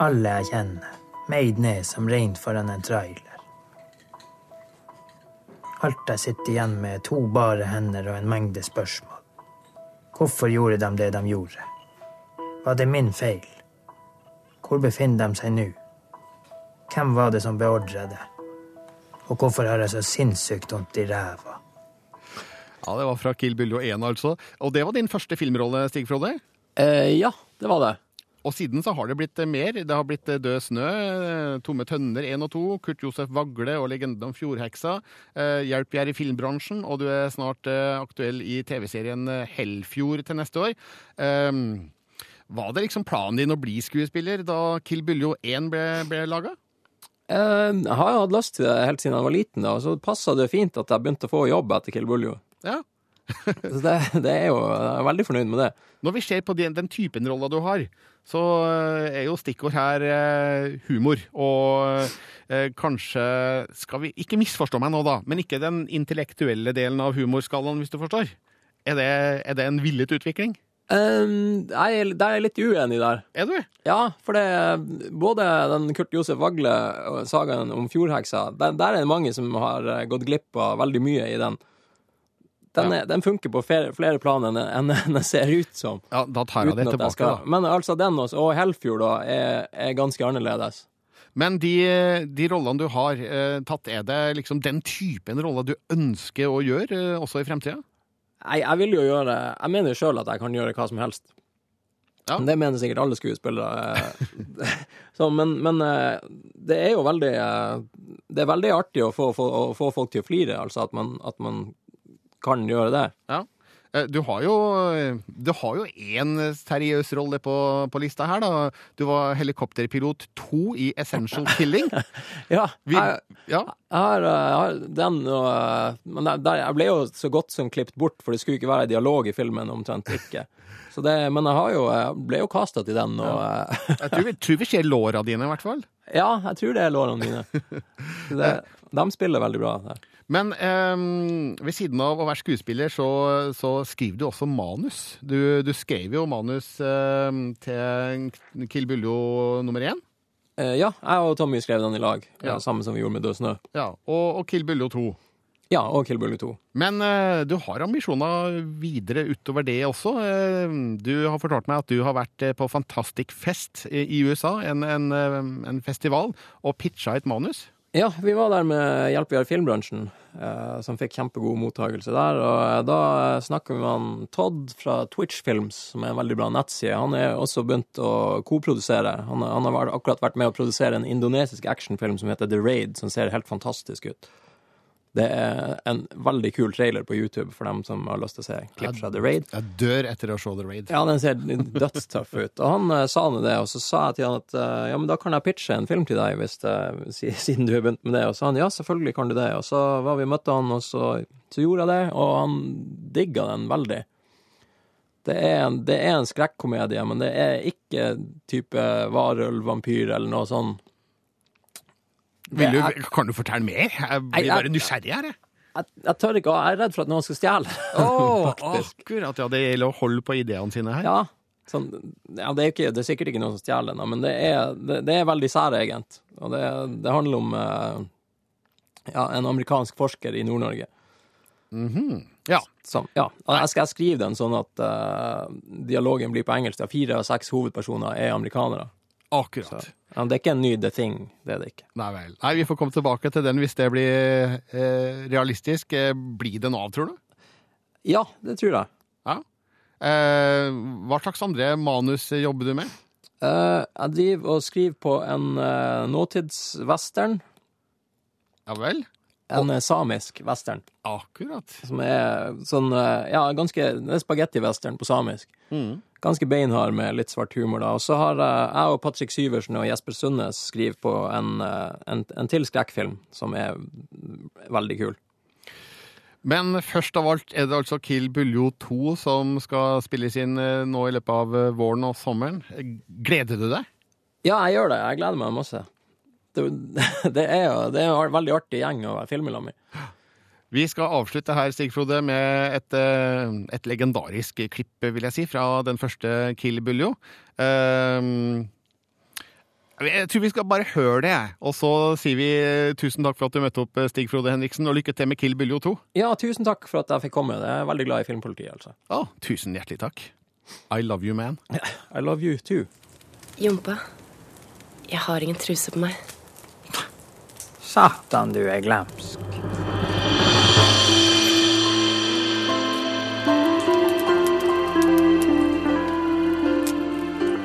Alle jeg kjenner. Meid ned som rein foran en trailer. Alt jeg sitter igjen med, er to bare hender og en mengde spørsmål. Hvorfor gjorde de det de gjorde? Var det min feil? Hvor befinner de seg nå? Hvem var det som beordra det? Og hvorfor har jeg så sinnssykt vondt i ræva? Ja, Det var fra Kill Bill 1, altså. Og det var din første filmrolle, Stig Frode? Eh, ja, det var det. Og siden så har det blitt eh, mer. Det har blitt eh, Død snø, eh, Tomme tønner 1 og 2, Kurt Josef Vagle og Legenden om fjordheksa. Hjelp, jeg er i filmbransjen, og du er snart aktuell i TV-serien Hellfjord til neste år. Var det liksom planen din å bli skuespiller da Kill Buljo 1 ble, ble laga? Jeg har hatt lyst til det helt siden jeg var liten, da, og så passa det fint at jeg begynte å få jobb etter Kill Buljo. Ja. Så det, det er jo, jeg er veldig fornøyd med det. Når vi ser på den, den typen roller du har, så eh, er jo stikkord her eh, humor. Og eh, kanskje skal vi Ikke misforstå meg nå, da, men ikke den intellektuelle delen av humorskalaen, hvis du forstår. Er det, er det en villet utvikling? Um, jeg, er- der er jeg litt uenig der. Er du? Ja, for det både den Kurt Josef Vagle og sagaen om fjordheksa, der, der er det mange som har eh, gått glipp av veldig mye i den. Den, er, den funker på flere, flere plan enn den ser ut som. Ja, da tar jeg det tilbake, jeg skal- da. Men altså den også, og Hellfjord da, er, er ganske annerledes. Men de, de rollene du har eh, tatt, er det liksom den typen roller du ønsker å gjøre eh, også i fremtida? Nei, jeg vil jo gjøre Jeg mener jo sjøl at jeg kan gjøre hva som helst. Men Det mener sikkert alle skuespillere. eh. [LAUGHS] Så, men men eh, det er jo veldig eh, Det er veldig artig å få, få, å få folk til å flire, altså at man, at man kan gjøre det. Ja. Eh, Du har jo Du har jo én seriøs rolle på, på lista her, da. Du var helikopterpilot to i Essential [LAUGHS] Killing. Ja, Vi- jeg, ja. jeg, har, eh, den og eh, Men der, jeg ble jo så godt som klippet bort, for det skulle ikke være dialog i filmen, omtrent ikke. [LAUGHS] Så det, men jeg har jo, jeg ble jo kasta til den, og ja. [LAUGHS] Jeg tror vi, tror vi ser låra dine, i hvert fall. Ja, jeg tror det er lårene mine. Det, de spiller veldig bra der. Men eh, ved siden av å være skuespiller, så, så skriver du også manus. Du, du skrev jo manus eh, til Kill Buljo nummer én. Eh, ja, jeg og Tommy skrev den i lag, Ja. ja. samme som vi gjorde med Død snø. Ja, og, og Kill Buljo 2. Ja, og Kill Buljo 2. Men eh, du har ambisjoner videre utover det også. Eh, du har fortalt meg at du har vært eh, på Fantastic Fest i i USA, en, en, eh, en festival, og pitcha et manus. Ja, vi var der med Hjelp har filmbransjen, eh, som fikk kjempegod mottakelse der. Og eh, da snakker vi med Todd fra Twitch Films, som er en veldig bra nettside. Han er også begynt å koprodusere. Han, han har akkurat vært med å produsere en indonesisk actionfilm som heter The Raid, som ser helt fantastisk ut. Det er en veldig kul trailer på YouTube for dem som har lyst til å se klipp fra The Raid. Jeg dør etter å se The Raid. Ja, den ser dødstøff ut. Og han uh, sa nå det, og så sa jeg til han at uh, ja, men da kan jeg pitche en film til deg, hvis det, [LAUGHS] siden du har begynt med det. Og så sa han ja, selvfølgelig kan du det. Og så var vi møtte han, og så, så gjorde jeg det, og han digga den veldig. Det er, en, det er en skrekkomedie, men det er ikke type varulv, vampyr eller noe sånn. Vil du, kan du fortelle mer? Jeg blir bare nysgjerrig her, jeg. Jeg, jeg tør ikke, jeg er redd for at noen skal stjele. Åh, [LAUGHS] akkurat, ja. Det gjelder å holde på ideene sine her. Ja, sånn, ja det, er ikke, det er sikkert ikke noen som stjeler den, men det er, det, det er veldig særegent. Og det, det handler om eh, ja, en amerikansk forsker i Nord-Norge. Mhm. Ja. Som, ja. Jeg skal skrive den sånn at uh, dialogen blir på engelsk. Fire av seks hovedpersoner er amerikanere. Akkurat. Så, ja, det er ikke en ny The Thing. Det er det ikke. Nei vel. Nei, vi får komme tilbake til den hvis det blir eh, realistisk. Eh, blir det noe av, tror du? Ja, det tror jeg. Ja. Eh, hva slags andre manus jobber du med? Eh, jeg driver og skriver på en uh, nåtidswestern. Ja vel? En og... samisk western. Akkurat. Som er sånn eh, Ja, ganske er spagetti-western på samisk. Mm. Ganske beinhard med litt svart humor, da. Og så har eh, jeg og Patrick Syversen og Jesper Sundnes skrevet på en, eh, en, en til skrekkfilm som er veldig kul. Men først av alt er det altså Kill Buljo 2 som skal spilles inn eh, nå i løpet av eh, våren og sommeren. Gleder du deg? Ja, jeg gjør det. Jeg gleder meg masse. Det, [LAUGHS] det er jo det er en veldig artig gjeng å filme sammen med. Vi skal avslutte her, Stig Frode, med et, eh, et legendarisk klipp, vil jeg si, fra den første Kill Buljo. Eh, Jeg tror vi skal bare høre det, jeg. Og så sier vi tusen takk for at du møtte opp, Stig Frode Henriksen, og lykke til med Kill Buljo 2. Ja, tusen takk for at jeg fikk komme. Jeg er veldig glad i filmpolitiet, altså. Å, tusen hjertelig takk. I love you, man. [LAUGHS] I love you too. Jompa, jeg har ingen truse på meg. Satan, du er glemsk.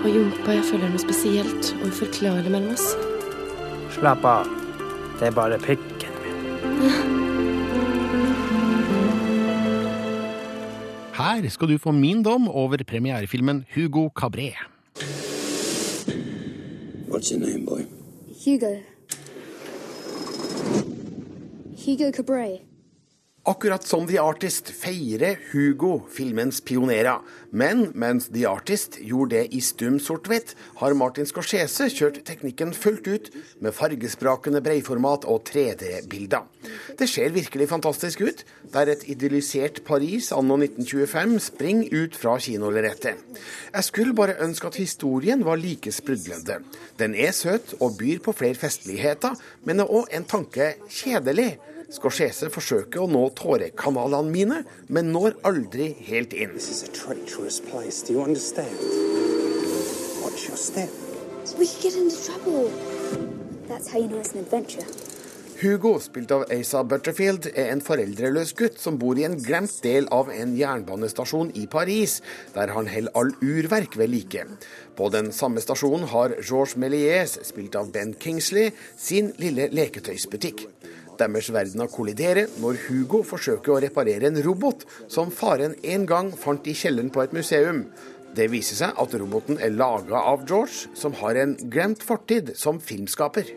Og Jompa jeg føler noe spesielt og uforklarlig mellom oss. Slapp av. Det er bare pikken min. Her skal du få min dom over premierefilmen Hugo Cabret. What's your name, boy? Hugo. Hugo Cabret. Akkurat som The Artist feirer Hugo filmens pionerer. Men mens The Artist gjorde det i stum sort-hvitt, har Martin Scorsese kjørt teknikken fullt ut med fargesprakende breiformat og 3D-bilder. Det ser virkelig fantastisk ut, der et idyllisert Paris anno 1925 springer ut fra kinolerretet. Jeg skulle bare ønske at historien var like sprudlende. Den er søt og byr på flere festligheter, men er òg en tanke kjedelig. Scorsese forsøker å nå tårekanalene mine, men når aldri helt inn. Treacherous place. Do you understand? Watch your step. We could get into trouble. That's how you know it's an adventure. Hugo, spilt av Asa Butterfield, er en foreldreløs gutt som bor i en glemt del av en jernbanestasjon i Paris, der han holder all urverk ved like. På den samme stasjonen har Georges Méliès, spilt av Ben Kingsley, sin lille leketøysbutikk. Deres verdener kolliderer når Hugo forsøker å reparere en robot som faren en gang fant i kjelleren på et museum. Det viser seg at roboten er laga av George, som har en glemt fortid som filmskaper.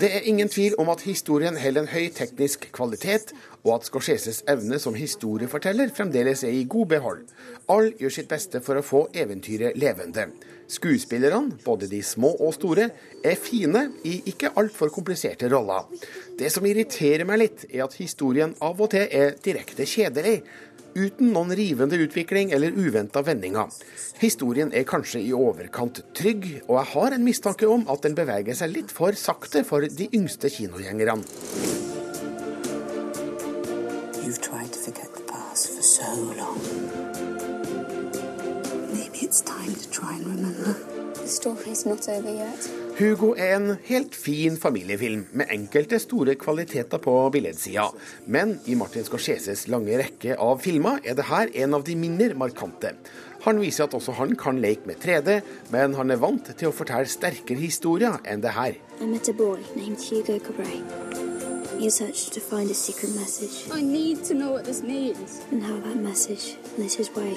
Det er ingen tvil om at historien holder en høy teknisk kvalitet, og at Scorseses evne som historieforteller fremdeles er i god behold. Alle gjør sitt beste for å få eventyret levende. Skuespillerne, både de små og store, er fine i ikke altfor kompliserte roller. Det som irriterer meg litt, er at historien av og til er direkte kjedelig. Uten noen rivende utvikling eller uventa vendinger. Historien er kanskje i overkant trygg, og jeg har en mistanke om at den beveger seg litt for sakte for de yngste kinogjengerne. You've tried to forget the past for so long. Maybe it's time to try and remember. The story's not over yet. Hugo er en helt fin familiefilm, med enkelte store kvaliteter på billedsida. Men i Martin Scorseses lange rekke av filmer er det her en av de mindre markante. Han viser at også han kan leke med 3D, men han er vant til å fortelle sterkere historier enn det her. I met a boy named Hugo Cabret. He searched to find a secret message. I need to know what this means. And how that message lit his way.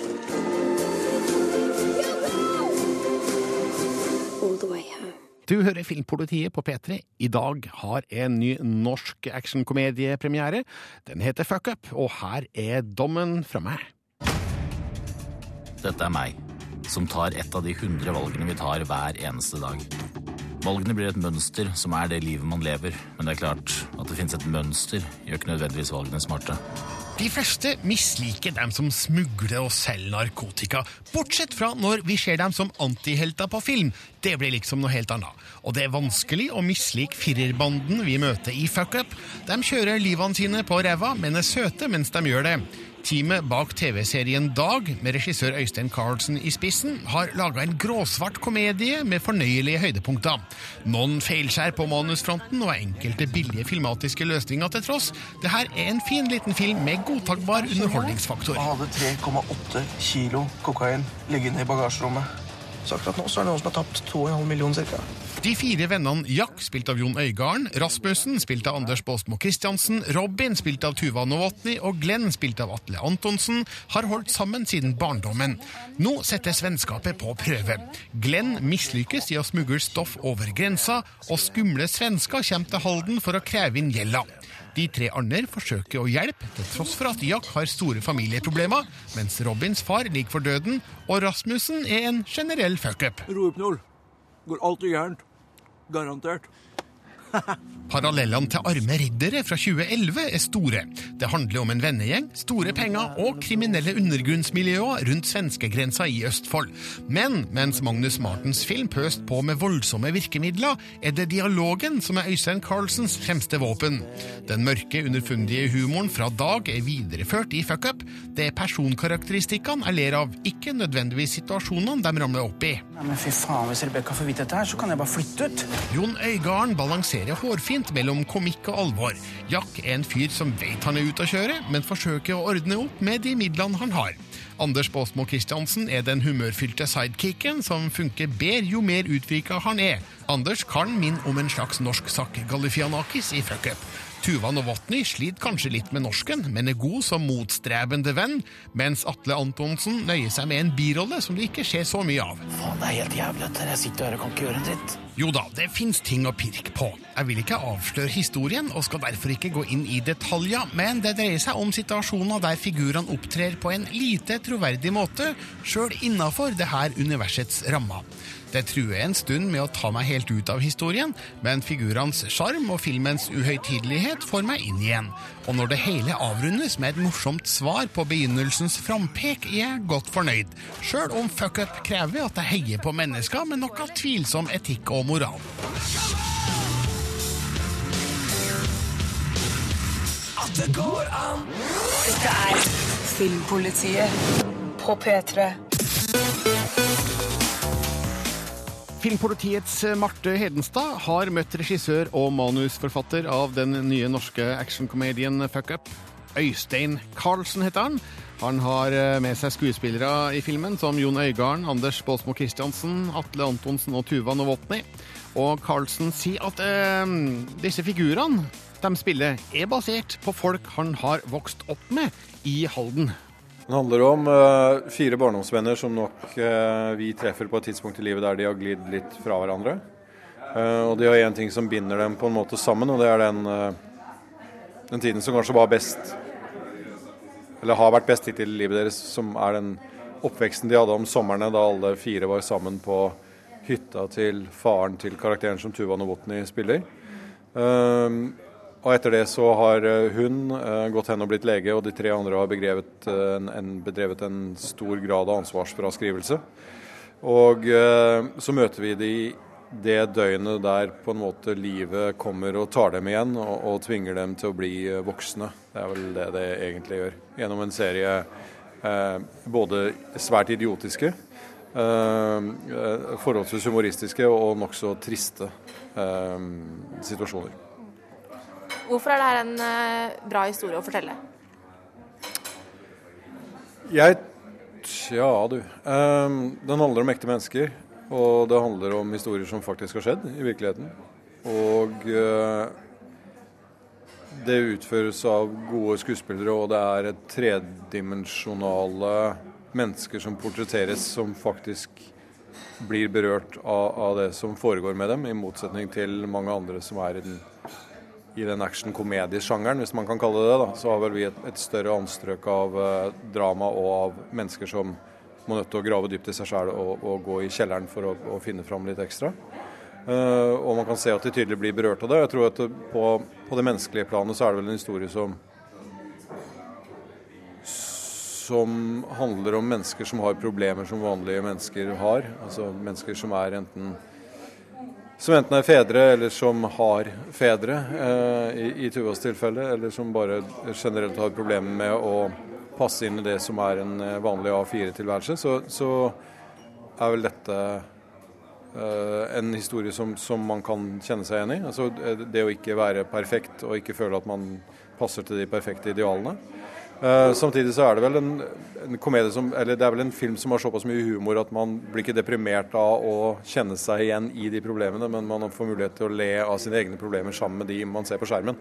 All the way home. Du hører Filmpolitiet på P3. I dag har en ny norsk actionkomediepremiere. Den heter Fuck Up, og her er dommen fra meg. Dette er meg, som tar et av de hundre valgene vi tar hver eneste dag. Valgene blir et mønster som er det livet man lever, men det er klart at det finnes et mønster, gjør ikke nødvendigvis valgene smarte. De fleste misliker dem som smugler og selger narkotika, bortsett fra når vi ser dem som antihelter på film. Det blir liksom noe helt annet. Og det er vanskelig å mislike firerbanden vi møter i Fuck Up. De kjører livene sine på ræva, men er søte mens de gjør det. Teamet bak TV-serien Dag, med regissør Øystein Carlsen i spissen, har laga en gråsvart komedie med fornøyelige høydepunkter. Noen feilskjær på manusfronten og enkelte billige filmatiske løsninger til tross. Det her er en fin liten film med godtakbar underholdningsfaktor. Han hadde 3,8 kilo kokain liggende i bagasjerommet. Så akkurat nå så er det noen som har tapt 2,5 millioner ca. De fire vennene Jack, spilt av Jon Øigarden, Rasmussen, spilt av Anders Baasmo Christiansen, Robin, spilt av Tuva Novotny, og Glenn, spilt av Atle Antonsen, har holdt sammen siden barndommen. Nå settes vennskapet på prøve. Glenn mislykkes i å smugle stoff over grensa, og skumle svensker kommer til Halden for å kreve inn gjelda. De tre andre forsøker å hjelpe, til tross for at Jack har store familieproblemer, mens Robins far ligger for døden, og Rasmussen er en generell fuck-up. Rohypnol. Går alltid gærent. Garantert. Parallellene til Arme riddere fra 2011 er store. Det handler om en vennegjeng, store penger og kriminelle undergrunnsmiljøer rundt svenskegrensa i Østfold. Men mens Magnus Martens film pøst på med voldsomme virkemidler, er det dialogen som er Øystein Carlsens fremste våpen. Den mørke, underfundige humoren fra Dag er videreført i Fuck Up. Det er personkarakteristikkene jeg ler av, ikke nødvendigvis situasjonene de ramler opp i. Nei, men fy faen, Hvis Rebekka får vite dette, her, så kan jeg bare flytte ut. Jon Øygarden balanserer balanserer hårfint mellom komikk og alvor. Jack er en fyr som vet han er ute å kjøre, men forsøker å ordne opp med de midlene han har. Anders Baasmo Christiansen er den humørfylte sidekicken som funker bedre jo mer utvika han er. Anders kan minne om en slags norsk Zack Galifianakis i Fuck Up. Tuva Novotny sliter kanskje litt med norsken, men er god som motstrebende venn, mens Atle Antonsen nøyer seg med en birolle som det ikke skjer så mye av. Faen, det er helt jævlig at jeg sitter her og kan ikke gjøre en dritt. Jo da, det fins ting å pirke på. Jeg vil ikke avsløre historien, og skal derfor ikke gå inn i detaljer, men det dreier seg om situasjoner der figurene opptrer på en lite troverdig måte, sjøl innafor det her universets rammer. Det truer en stund med å ta meg helt ut av historien, men figurenes sjarm og filmens uhøytidelighet får meg inn igjen. Og når det hele avrundes med et morsomt svar på begynnelsens frampek, er jeg godt fornøyd, sjøl om fuck up krever at jeg heier på mennesker med noe tvilsom etikk og moral. At det går an! Dette er Filmpolitiet på P3. Filmpolitiets Marte Hedenstad har møtt regissør og manusforfatter av den nye norske actionkomedien Fuck Up. Øystein Carlsen heter han. Han har eh, med seg skuespillere i filmen som Jon Øigarden, Anders Baasmo Christiansen, Atle Antonsen og Tuva Novotny. Og Carlsen sier at eh, disse figurene de spiller, er basert på folk han har vokst opp med i Halden. Den handler om uh, fire barndomsvenner som nok uh, vi treffer på et tidspunkt i livet der de har glidd litt fra hverandre. Uh, og de har én ting som binder dem på en måte sammen, og det er den, den tiden som kanskje var best Eller har vært best hittil i livet deres, som er den oppveksten de hadde om somrene da alle fire var sammen på hytta til faren til karakteren som Tuva Novotny spiller. Og etter det så har hun uh, gått hen og blitt lege, og de tre andre har begrevet, en, en, bedrevet en stor grad av ansvarsfraskrivelse. Og så møter vi de det døgnet der på en måte livet kommer og tar dem igjen og, og tvinger dem til å bli voksne. Det er vel det det egentlig gjør. Gjennom en serie både svært idiotiske, forholdsvis humoristiske og nokså triste situasjoner. Hvorfor er dette en uh, bra historie å fortelle? Jeg Ja, du. Um, den handler om ekte mennesker. Og det handler om historier som faktisk har skjedd i virkeligheten. Og uh, det utføres av gode skuespillere, og det er et tredimensjonale mennesker som portretteres, som faktisk blir berørt av, av, det som foregår med dem, i motsetning til mange andre som er i den i den action-komediesjangeren, hvis man kan kalle det det, så har vel vi et, et større anstrøk av eh, drama og av mennesker som må nødt til å grave dypt i seg sjøl og, og, gå i kjelleren for å, å finne fram litt ekstra. Eh, og man kan se at de tydelig blir berørt av det. Jeg tror at på, på, det menneskelige planet så er det vel en historie som som handler om mennesker som har problemer som vanlige mennesker har. Altså mennesker som er enten som enten er fedre eller som har fedre, eh, i, i Tuvas tilfelle, eller som bare generelt har problemer med å passe inn i det som er en eh, vanlig A4-tilværelse, så, så, er vel dette eh, en historie som, som, man kan kjenne seg igjen i. Altså, eh, det å ikke være perfekt og ikke føle at man passer til de perfekte idealene. Uh, samtidig så er det vel en, en, komedie som, eller det er vel en film som har såpass mye humor at man blir ikke deprimert av å kjenne seg igjen i de problemene, men man får mulighet til å le av sine egne problemer sammen med de man ser på skjermen.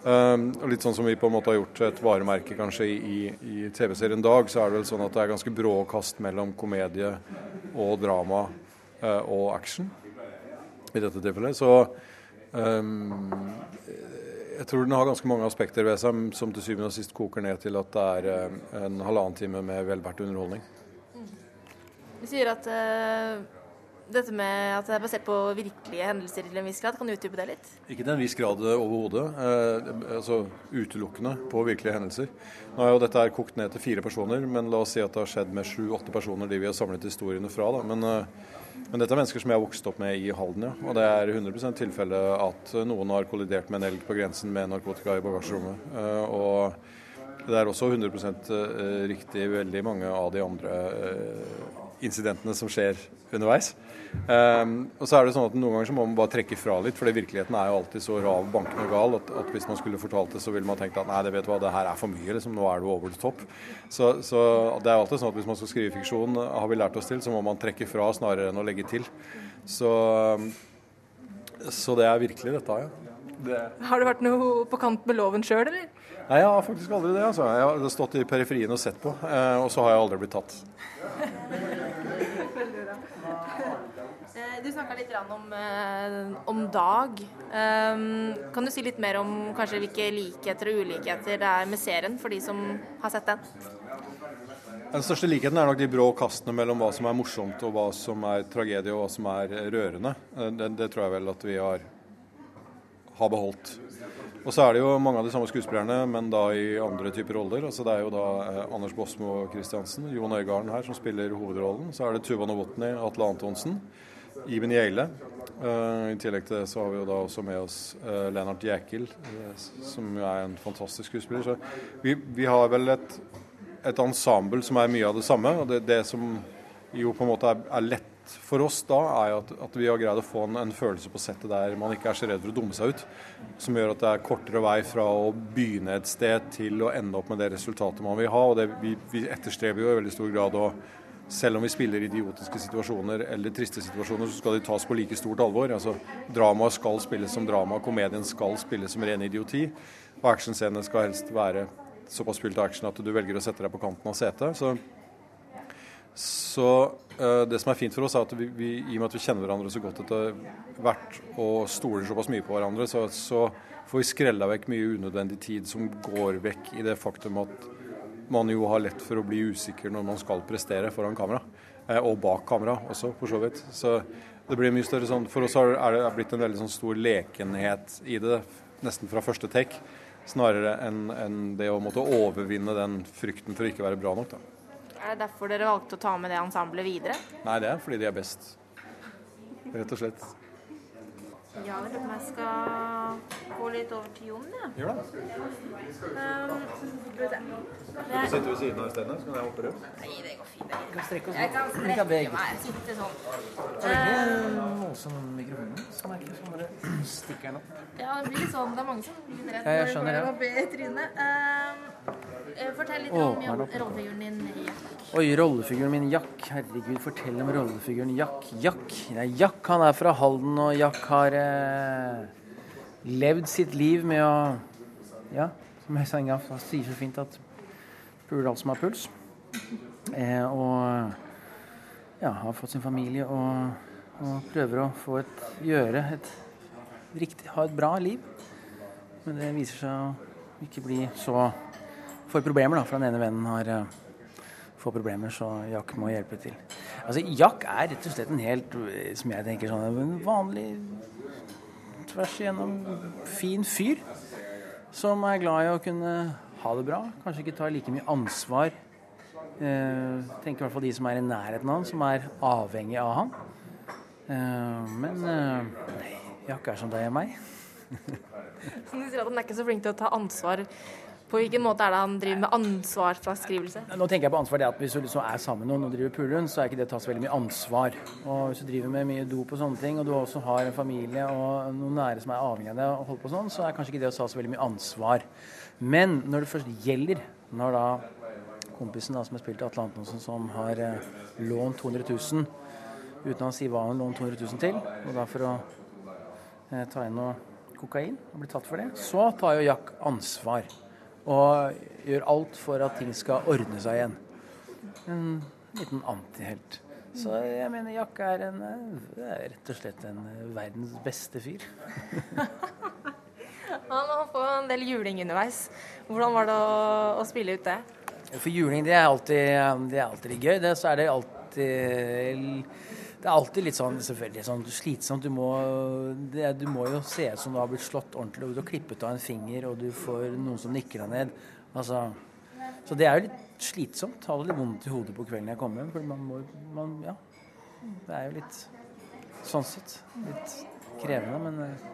Uh, og litt sånn som vi på en måte har gjort et varemerke kanskje i, i TV-serien Dag, så er det vel sånn at det er ganske brå kast mellom komedie og drama uh, og action i dette tilfellet. Så um, jeg tror den har ganske mange aspekter ved seg som til syvende og sist koker ned til at det er eh, en halvannen time med velbært underholdning. Du sier at uh, dette med at det er basert på virkelige hendelser til en viss grad. Kan du utdype det litt? Ikke til en viss grad overhodet. Uh, altså utelukkende på virkelige hendelser. Nå er jo dette er kokt ned til fire personer, men la oss si at det har skjedd med sju-åtte personer, de vi har samlet historiene fra. da, men uh, men dette er mennesker som jeg har vokst opp med i Halden, ja. Og det er 100% tilfelle at noen har kollidert med en elg på grensen med narkotika i bagasjerommet. Eh, og Det er også 100 eh, riktig veldig mange av de andre eh, incidentene som skjer underveis. Um, og så er det sånn at Noen ganger så må man bare trekke fra litt, for virkeligheten er jo alltid så rav, bankende gal at, at hvis man skulle fortalt det, så ville man tenkt at nei, det vet du hva, det her er for mye, liksom, nå er du over the top. Så, så det er alltid sånn at hvis man skal skrive fiksjon, har vi lært oss til, så må man trekke fra snarere enn å legge til. Så, så det er virkelig dette, ja. Det. Har du vært noe på kant med loven sjøl, eller? Nei, jeg har faktisk aldri det. altså. Jeg har stått i periferien og sett på, eh, og så har jeg aldri blitt tatt. [LAUGHS] Eh, Du snakka litt om, eh, om Dag. Um, kan du si litt mer om kanskje hvilke likheter og ulikheter det er med serien, for de som har sett den? Den største likheten er nok de brå kastene mellom hva som er morsomt og hva som er tragedie og hva som er rørende. Eh, Det, det tror jeg vel at vi har, har beholdt. Og så er det jo mange av de samme skuespillerne, men da i andre typer roller. Altså Det er jo da eh, Anders Bosmo Christiansen, Jon Øigarden her som spiller hovedrollen. Så er det Tuva Novotny, Atle Antonsen, Iben Gjelle. Eh, I tillegg til det så har vi jo da også med oss uh, Lennart Jäkel, eh, som jo er en fantastisk skuespiller. Så vi, vi har vel et, et ensemble som er mye av det samme. og det, det som jo på en måte er, er lett for oss da, er jo at, at vi har greid å få en, en følelse på settet der man ikke er så redd for å dumme seg ut. Som gjør at det er kortere vei fra å begynne et sted til å ende opp med det resultatet man vil ha. og det, vi, vi etterstreber jo i veldig stor grad å selv om vi spiller idiotiske situasjoner eller triste situasjoner, så skal de tas på like stort alvor. Altså, Dramaet skal spilles som drama, komedien skal spilles som ren idioti. Og actionscenene skal helst være såpass fylt av action at du velger å sette deg på kanten av setet. Så, så uh, det som er fint for oss, er at vi, vi, i og med at vi kjenner hverandre så godt etter hvert og stoler såpass mye på hverandre, så, så får vi skrella vekk mye unødvendig tid som går vekk i det faktum at man jo har lett for å bli usikker når man skal prestere foran kamera. Eh, og bak kamera også, for så vidt. Så det blir mye større sånn For oss har det blitt en veldig sånn stor lekenhet i det, nesten fra første take. Snarere enn en det å måtte overvinne den frykten for å ikke være bra nok. da. Er det derfor dere valgte å ta med det ensemblet videre? Nei, det er fordi de er best. Rett og slett. Ja, jeg lurer på om jeg skal gå litt over til Jon, ja. Gjør det. Um, skal vi se. Du sitter ved siden av isteden, så kan jeg hoppe rundt. Nei, det går fint. Jeg kan strekke Jeg kan strekke meg. Sitte sånn. Det er ikke voldsom mikrofon, så merker jeg sånn bare stikker den opp. Ja, det blir litt sånn. Det er mange som blir litt redd Ja, jeg når de får be i trynet. Um, fortell litt Åh, om oppe? rollefiguren din Jack. Oi, rollefiguren min Jack. Herregud, fortell om rollefiguren Jack. Jack, Nei, Jack han er fra Halden, og Jack har eh, levd sitt liv med å Ja, som Øystein Gaff sier så fint, at puler alt som har puls. Eh, og ja, har fått sin familie og, og prøver å få et gjøre et riktig Ha et bra liv. Men det viser seg å ikke bli så Får problemer, da, for den ene vennen har eh, får problemer, så Jack må hjelpe til. Altså, Jack er rett og slett en helt, eh, som jeg tenker sånn, en vanlig tvers igjennom fin fyr. Som er glad i å kunne ha det bra. Kanskje ikke ta like mye ansvar. Eh, tenker i hvert fall de som er i nærheten av han, som er avhengig av han. Eh, men eh, nei, Jack er som deg og meg. [LAUGHS] så du sier at han er ikke så flink til å ta ansvar. På hvilken måte er det han driver med ansvarsfraskrivelse? Nå tenker jeg på ansvar det at Hvis du liksom er sammen med noen og driver pulerund, så er ikke det å ta så veldig mye ansvar. Og Hvis du driver med mye dop og sånne ting, og du også har en familie og noen nære som er avhengig av det, og holder på sånn, så er kanskje ikke det å ta så veldig mye ansvar. Men når det først gjelder, når da kompisen da, som har spilt Atle Antonsen, som har eh, lånt 200 000 uten å si hva han lånt 200 000 til, og da for å eh, ta inn noe kokain og bli tatt for det, så tar jo Jack ansvar og gjør alt for at ting skal ordne seg igjen. En liten antihelt. Så jeg mener Jack er, en, eh, er rett og slett en eh, verdens beste fyr. [LAUGHS] Han har fått en del juling underveis. Hvordan var det å, å spille ut det? For juling, det er alltid, det er alltid gøy. Det, så er det alltid Det er alltid litt sånn selvfølgelig sånn slitsomt. Du må, det, du må jo se ut som du har blitt slått ordentlig, og du har klippet av en finger, og du får noen som nikker deg ned. Altså, så det er jo litt slitsomt. Har litt vondt i hodet på kvelden jeg kommer hjem. For man må man, Ja. Det er jo litt sånn sett litt krevende, men eh,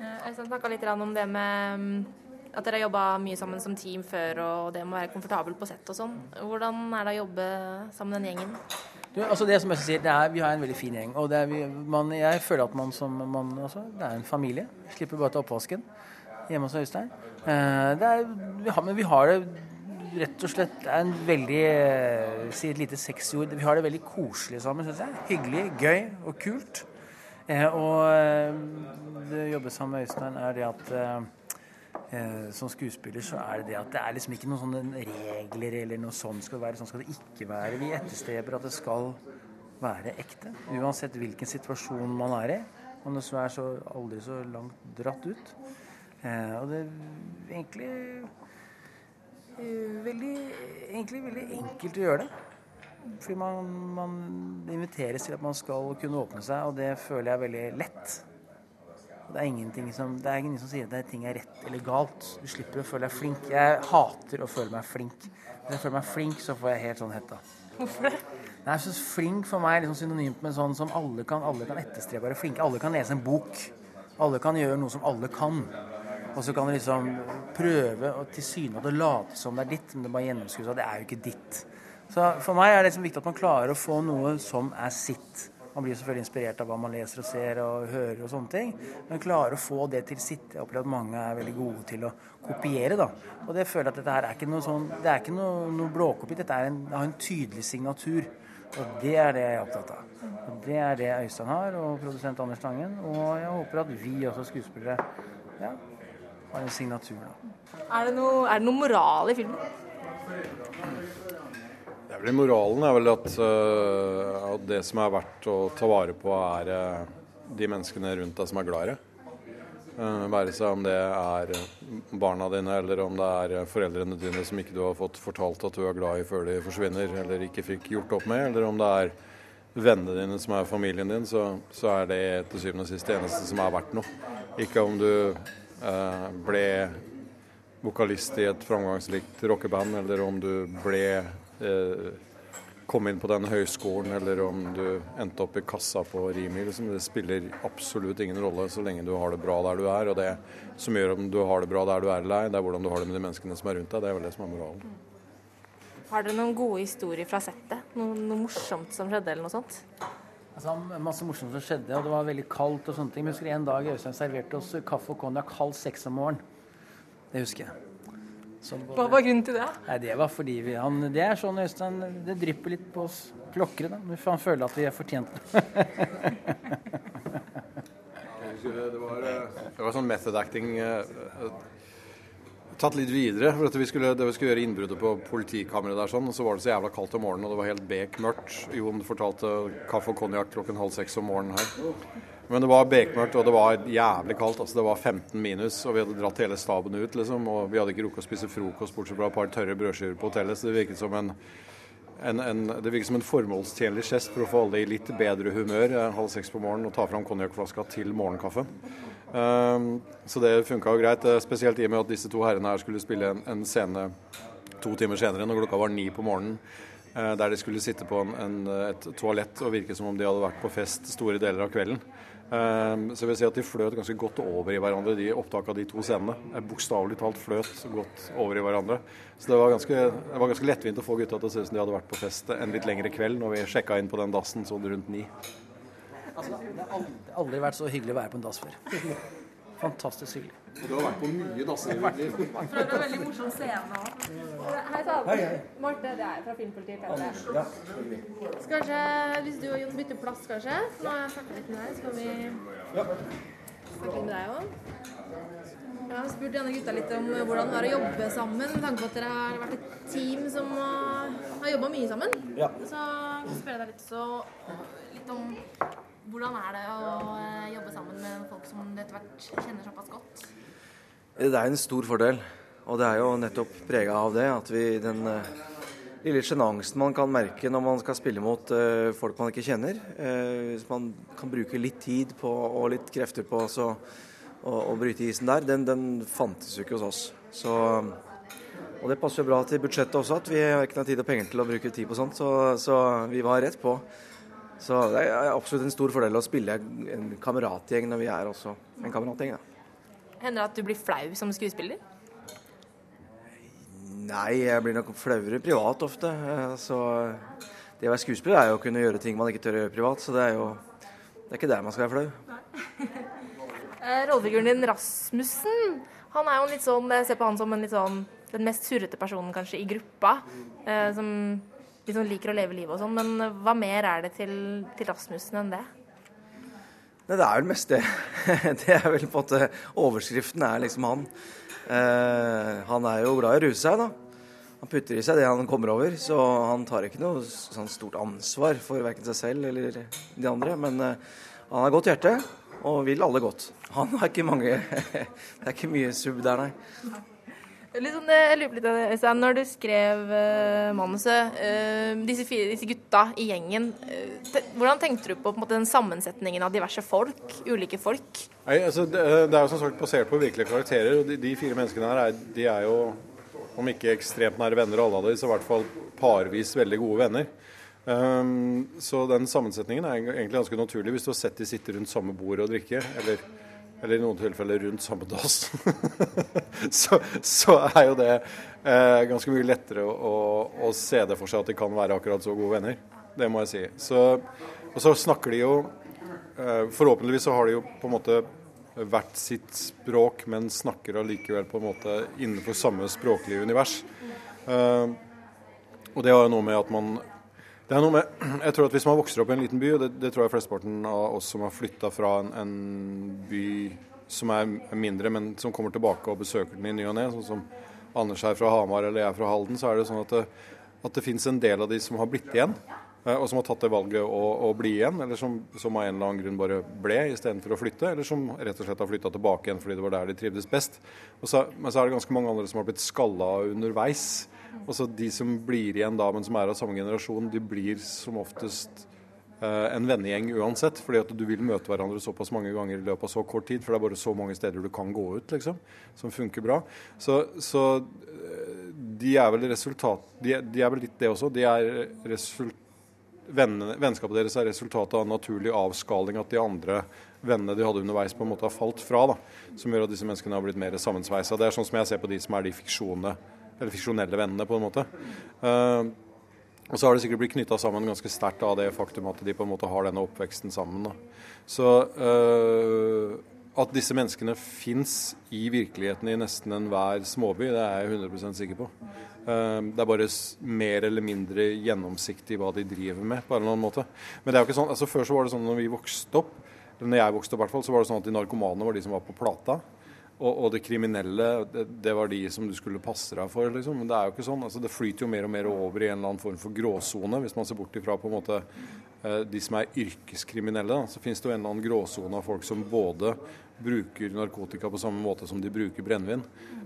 Eh, snakka litt om det med mm, at dere har jobba mye sammen som team før, og det må være komfortabel på sett og sånn. Hvordan er det å jobbe sammen den gjengen? Du, altså det som jeg sier, det er, Vi har en veldig fin gjeng. og er vi, man, Jeg føler at man som man, også, Det er en familie. Slipper bare til oppvasken hjemme hos Øystein. Eh, er, vi har, men vi har det rett og slett det er en veldig eh, Si et lite sexjord. Vi har det veldig koselig sammen, syns jeg. Hyggelig, gøy og kult. Eh, og det å jobbe sammen med Øystein er det at som skuespiller så er det det at det er liksom ikke noen sånne regler eller noe sånn skal det være, sånn skal det ikke være. Vi etterstreber at det skal være ekte. Uansett hvilken situasjon man er i. Om det så er så aldri så langt dratt ut. Eh, og det er egentlig eh, veldig, egentlig veldig enkelt å gjøre det. Fordi man, man inviteres til at man skal kunne åpne seg, og det føler jeg er veldig lett. Det er, ingenting som, det er ingen som sier at det ting er rett eller galt. Du slipper å føle deg flink. Jeg hater å føle meg flink. Hvis jeg føler meg flink, så får jeg helt sånn hetta. Hvorfor det? Nei, så Flink for meg er liksom synonymt med sånn som alle kan, alle kan etterstrebe å være flinke. Alle kan lese en bok. Alle kan gjøre noe som alle kan. Og så kan du liksom prøve å tilsynelatende late som det er ditt, men det bare gjennomskues at det er jo ikke ditt. Så for meg er det liksom viktig at man klarer å få noe som er sitt. Man blir selvfølgelig inspirert av hva man leser og ser og hører og sånne ting. Men klarer å få det til sitt. Jeg opplever at mange er veldig gode til å kopiere, da. Og det føler jeg at dette her er ikke noe sånn Det er ikke noe, noe blåkopi. Dette en, har en tydelig signatur. Og det er det jeg er opptatt av. Og det er det Øystein har, og produsent Anders Tangen. Og jeg håper at vi også skuespillere ja, har en signatur, da. Er det noe, er det noe moral i filmen? Vel Moralen er vel at, uh, at det som er verdt å ta vare på, er uh, de menneskene rundt deg som er glad i deg. Uh, være seg om det er barna dine, eller om det er foreldrene dine som ikke du har fått fortalt at du er glad i før de forsvinner, eller ikke fikk gjort opp med, eller om det er vennene dine som er familien din, så, så er det til syvende og sist det eneste som er verdt noe. Ikke om du uh, ble vokalist i et framgangsrikt rockeband, eller om du ble kom inn på den høyskolen, eller om du endte opp i kassa på Rimi. Liksom. Det spiller absolutt ingen rolle så lenge du har det bra der du er. Og det som gjør om du har det bra der du er eller ei, det er hvordan du har det med de menneskene som er rundt deg. Det er vel det som er moralen. Har dere noen gode historier fra settet? Noe, noe morsomt som skjedde, eller noe sånt? Altså, masse morsomt som skjedde, og det var veldig kaldt og sånne ting. Men jeg husker en dag Øystein serverte oss kaffe og konjakk halv seks om morgenen. Det husker jeg. Både... Hva var grunnen til det? Nei, Det var fordi vi, han, det er sånn Øystein, det drypper litt på oss klokkere. da. Han føler at vi er fortjent [LAUGHS] det. det, var, det var sånn method acting uh, tatt litt videre. for at Vi skulle, det vi skulle gjøre innbruddet på politikammeret der, sånn, og så var det så jævla kaldt om morgenen, og det var helt bekmørkt. Jon fortalte kaffe og konjakk klokken halv seks om morgenen her. Men det var bekmørkt, og det var jævlig kaldt. altså Det var 15 minus, og vi hadde dratt hele staben ut, liksom. Og vi hadde ikke rukket å spise frokost, bortsett fra et par tørre brødskiver på hotellet. Så det virket som en, en, en, det virket som en formålstjenlig gest for å få alle i litt bedre humør eh, halv seks på morgenen og ta fram konjakkflaska til morgenkaffen. Um, så det funka jo greit, eh, spesielt i og med at disse to herrene her skulle spille en, en scene to timer senere, når klokka var ni på morgenen. Uh, der de skulle sitte på en, en, et toalett og virke som om de hadde vært på fest store deler av kvelden. Um, så jeg vil si at de fløt ganske godt over i hverandre, de opptak av de to scenene. Bokstavelig talt fløt godt over i hverandre. Så det var, ganske, det var ganske lettvint å få gutta til å se ut som de hadde vært på fest en litt lengre kveld når vi sjekka inn på den dassen sånn rundt ni. Altså, det har aldri vært så hyggelig å være på en dass før. [LAUGHS] Fantastisk hyggelig. Du har vært på mye dasser i ditt liv. Fra en veldig morsom scene òg. Hei sann. Marte, det er fra Filmpolitiet. Petter. Ja, Skal kanskje, hvis du og Jon bytter plass, kanskje? Nå har jeg snakket litt med deg. Skal vi snakke litt med deg òg? Jeg har spurt de andre gutta litt om hvordan det er å jobbe sammen, med tanke på at dere har vært et team som har jobba mye sammen. Ja. Så jeg vil spørre deg litt, så, litt om hvordan er det å eh, jobbe sammen med folk som du etter hvert kjenner såpass godt? Det er en stor fordel, og det er jo nettopp prega av det. At vi den uh, lille sjenansen man kan merke når man skal spille mot uh, folk man ikke kjenner. Uh, hvis man kan bruke litt tid på, og litt krefter på å bryte isen der, den, den, fantes jo ikke hos oss. Så, og det passer jo bra til budsjettet også, at vi har ikke noe tid og penger til å bruke tid på sånt. Så, så vi var rett på. Så det er absolutt en stor fordel å spille en kameratgjeng når vi er også en kameratgjeng. Da. Hender det at du blir flau som skuespiller? Nei, jeg blir nok flauere privat ofte. Eh, Så det å være skuespiller er jo å kunne gjøre ting man ikke tør å gjøre privat, så det er jo det er ikke der man skal være flau. Eh, Rollefiguren din, Rasmussen, han er jo litt sånn Jeg ser på han som en litt sånn den mest surrete personen kanskje i gruppa. Eh, som liksom liker å leve livet og sånn. Men eh, hva mer er det til, til Rasmussen enn det? Nei, det er vel mest det. [LAUGHS] Det er vel på en måte Overskriften er liksom han. Eh, han er jo glad i å ruse seg, da. Han putter i seg det han kommer over, så han tar ikke noe sånn stort ansvar for verken seg selv eller de andre. Men eh, han har godt hjerte og vil alle godt. Han har ikke mange [LAUGHS] Det er ikke mye sub der, nei. Sånn, jeg lurer litt, Øystein, Når du skrev uh, manuset, uh, disse, fire, disse gutta i gjengen, uh, te, hvordan tenkte du på, på måte, den sammensetningen av diverse folk? Ulike folk? Nei, altså, det, det er jo som sagt basert på virkelige karakterer. og De, de fire menneskene her er, de er jo, om ikke ekstremt nære venner alle av dem, så i hvert fall parvis veldig gode venner. Um, så den sammensetningen er egentlig ganske naturlig hvis du har sett de sitte rundt samme bord og drikke. Eller, eller i noen tilfeller rundt samme dass. [LAUGHS] så, så er jo det eh, ganske mye lettere å, å, å se det for seg at de kan være akkurat så gode venner. Det må jeg si. Så, og så snakker de jo eh, Forhåpentligvis så har de jo på en måte hvert sitt språk, men snakker allikevel på en måte innenfor samme språklige univers. Eh, og det har jo noe med at man det er noe med, jeg tror at Hvis man vokser opp i en liten by, og det, det tror jeg flesteparten av oss som har flytta fra en, en, by som er mindre, men som kommer tilbake og besøker den i ny og ne, sånn som Anders er fra Hamar eller jeg er fra Halden, så er det sånn at det, at det finnes en del av de som har blitt igjen, eh, og som har tatt det valget å, å bli igjen, eller som, som av en eller annen grunn bare ble istedenfor å flytte, eller som rett og slett har flytta tilbake igjen fordi det var der de trivdes best. Så, men så er det ganske mange andre som har blitt skalla underveis. Og så De som blir igjen da, men som er av samme generasjon, de blir som oftest eh, en vennegjeng uansett. fordi at du vil møte hverandre såpass mange ganger i løpet av så kort tid. For det er bare så mange steder du kan gå ut, liksom, som funker bra. Så, så de er vel resultat... De, de, er vel litt det også. De er resultat vennene, Vennskapet deres er resultatet av en naturlig avskaling. At de andre vennene de hadde underveis, på en måte har falt fra. da, Som gjør at disse menneskene har blitt mer sammensveisa. Det er sånn som jeg ser på de som er de fiksjonene eller fiksjonelle vennene, på en måte. Uh, og så har det sikkert blitt knytta sammen ganske sterkt av det faktum at de på en måte har denne oppveksten sammen. Da. Så uh, at disse menneskene fins i virkeligheten i nesten enhver småby, det er jeg 100% sikker på. Uh, det er bare mer eller mindre gjennomsiktig hva de driver med, på en eller annen måte. Men det er jo ikke sånn, altså Før så var det sånn når vi vokste opp, eller når jeg vokste opp, i hvert fall, så var det sånn at de narkomane var de som var på plata. Og, og, det kriminelle, det, det, var de som du skulle passe deg for. Liksom. Men det er jo ikke sånn. Altså, det flyter jo mer og mer over i en eller annen form for gråsone. Hvis man ser bort ifra på en måte eh, de som er yrkeskriminelle, da, så finnes det jo en eller annen gråsone av folk som både bruker narkotika på samme måte som de bruker brennevin,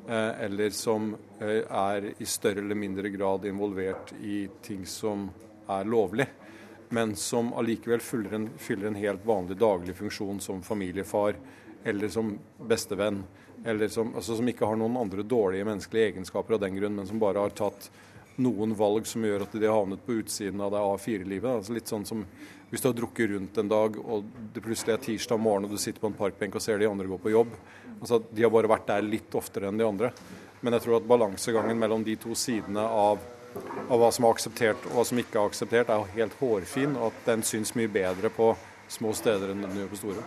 eh, eller som eh, er i større eller mindre grad involvert i ting som er lovlig men som allikevel fyller en, fyller en helt vanlig daglig funksjon som familiefar eller som bestevenn eller som, altså som, ikke har noen andre dårlige menneskelige egenskaper av den grunn, men som bare har tatt noen valg som gjør at de har havnet på utsiden av det A4-livet. Altså litt sånn som hvis du har drukket rundt en dag, og det plutselig er tirsdag morgen, og du sitter på en parkbenk og ser de andre gå på jobb. Altså, de har bare vært der litt oftere enn de andre. Men jeg tror at balansegangen mellom de to sidene av, av hva som er akseptert og hva som ikke er akseptert, er helt hårfin, og at den syns mye bedre på små steder enn den gjør på store.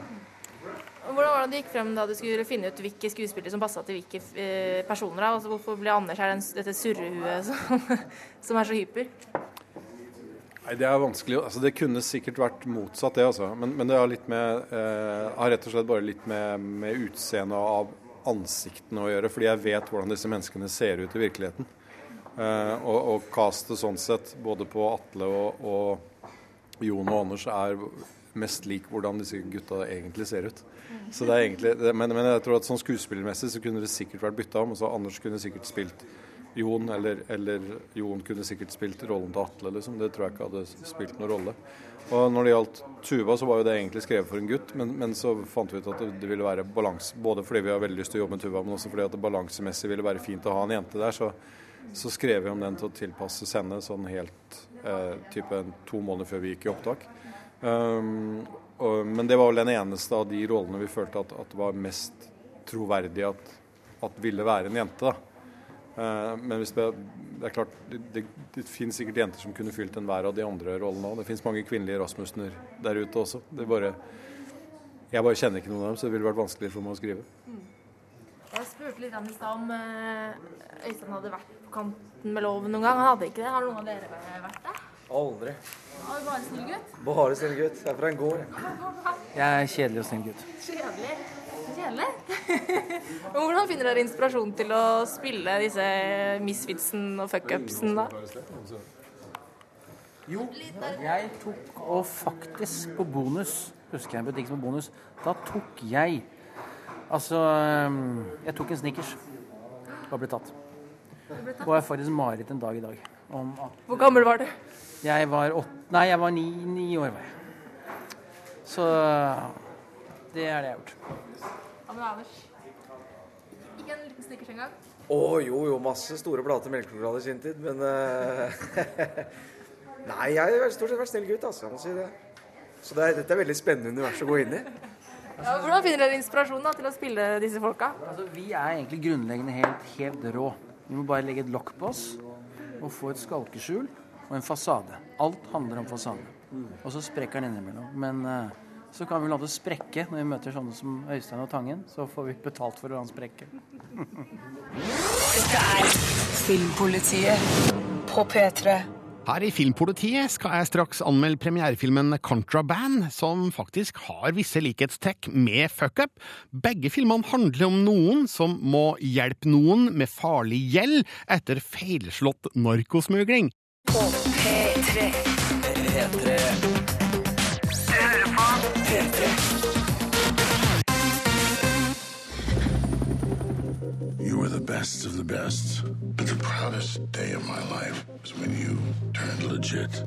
Hvordan var det du gikk frem da du skulle finne ut hvilke skuespillere som passa til hvilke eh, personer? da? Altså, hvorfor ble Anders her den, dette surrehuet [LAUGHS] som, som, er så hyper? Nei, Det er vanskelig. Altså, det kunne sikkert vært motsatt, det. altså. Men, men det har, litt med, eh, har rett og slett bare litt med, med utseendet av ansiktene å gjøre. Fordi jeg vet hvordan disse menneskene ser ut i virkeligheten. Eh, og, og castet sånn sett, både på Atle og, og Jon og Anders, er mest lik hvordan disse gutta egentlig ser ut. Så det er egentlig, men, men, jeg tror at sånn skuespillermessig så kunne det sikkert vært bytta om. så Anders kunne sikkert spilt Jon, eller, eller, Jon kunne sikkert spilt rollen til Atle. Liksom. Det tror jeg ikke hadde spilt noen rolle. Og Når det gjaldt Tuva, så var jo det egentlig skrevet for en gutt, men, men så fant vi ut at det, ville være balanse, både fordi vi har veldig lyst til å jobbe med Tuva, men også fordi at det balansemessig ville være fint å ha en jente der. Så, så skrev vi om den til å tilpasses henne sånn helt eh, type to måneder før vi gikk i opptak. Um, og, men det var vel den eneste av de rollene vi følte at, at var mest troverdig at, at ville være en jente. Eh, Men hvis det, det er klart, det, det, det finnes sikkert jenter som kunne fylt enhver av de andre rollene òg. Det finnes mange kvinnelige Rasmussener der ute også. Det er bare, jeg bare kjenner ikke noen av dem, så det ville vært vanskelig for meg å skrive. Jeg spurte litt i stad om eh, Øystein hadde vært på kanten med loven noen gang. Han hadde ikke det. Har noen av dere vært det? Aldri. Du bare snill gutt? Bare snill gutt. Jeg er fra en gård. jeg. Jeg er kjedelig og snill gutt. Kjedelig. Kjedelig? [LAUGHS] Hvordan finner dere inspirasjon til å spille disse misfitsen og fuckupsen, da? Jo, jeg tok og faktisk på bonus, husker jeg en butikk som på bonus, da tok jeg Altså, jeg tok en Snickers og ble tatt. Og jeg har faktisk mareritt en dag i dag. Om at Hvor gammel var du? Jeg var åtte Nei, jeg var ni, ni år, var jeg. Så det er det jeg har gjort. Ja, men Anders. Ikke en liten snickers engang? Å jo, jo, masse store plater melkesjokolade i sin tid, men uh, [LAUGHS] Nei, jeg har stort sett vært snill gutt, altså. Jeg må si det. Så det er, dette er veldig spennende univers å gå inn i. Ja, hvordan finner dere inspirasjon da, til å spille disse folka? Altså, vi er egentlig grunnleggende helt, helt rå. Vi må bare legge et lokk på oss og få et skalkeskjul og en fasade. Alt handler om fasade. Og så sprekker den innimellom. Men eh, så kan vi la det sprekke når vi møter sånne som Øystein og Tangen. Så får vi betalt for å la den sprekke. Dette er Filmpolitiet på P3. Her i Filmpolitiet skal jeg straks anmelde premierefilmen Contraband, som faktisk har visse likhetstrekk med Fuck Up. Begge filmene handler om noen som må hjelpe noen med farlig gjeld etter feilslått narkosmugling. På P3. P3. You were the best of the best. But the proudest day of my life was when you turned legit.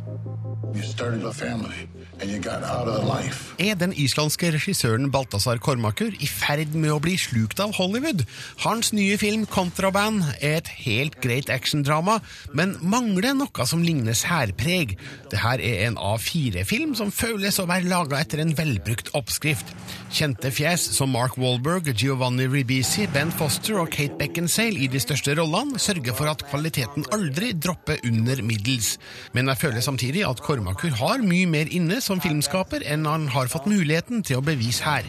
You started a family, and you got out of life. Er den islandske regissøren Balthazar Kormakur i ferd med å bli slukt av Hollywood? Hans nye film Contraband er et helt greit actiondrama, men mangler noe som ligner særpreg. Dette er en A4-film som føles å være laga etter en velbrukt oppskrift. Kjente fjes som Mark Wahlberg, Giovanni Ribisi, Ben Foster og Kate Beckinsale i de største rollene sørger for at kvaliteten aldri dropper under middels. Men jeg føler samtidig at Kormakur har mye mer inne som filmskaper enn han har fått muligheten til å bevise her.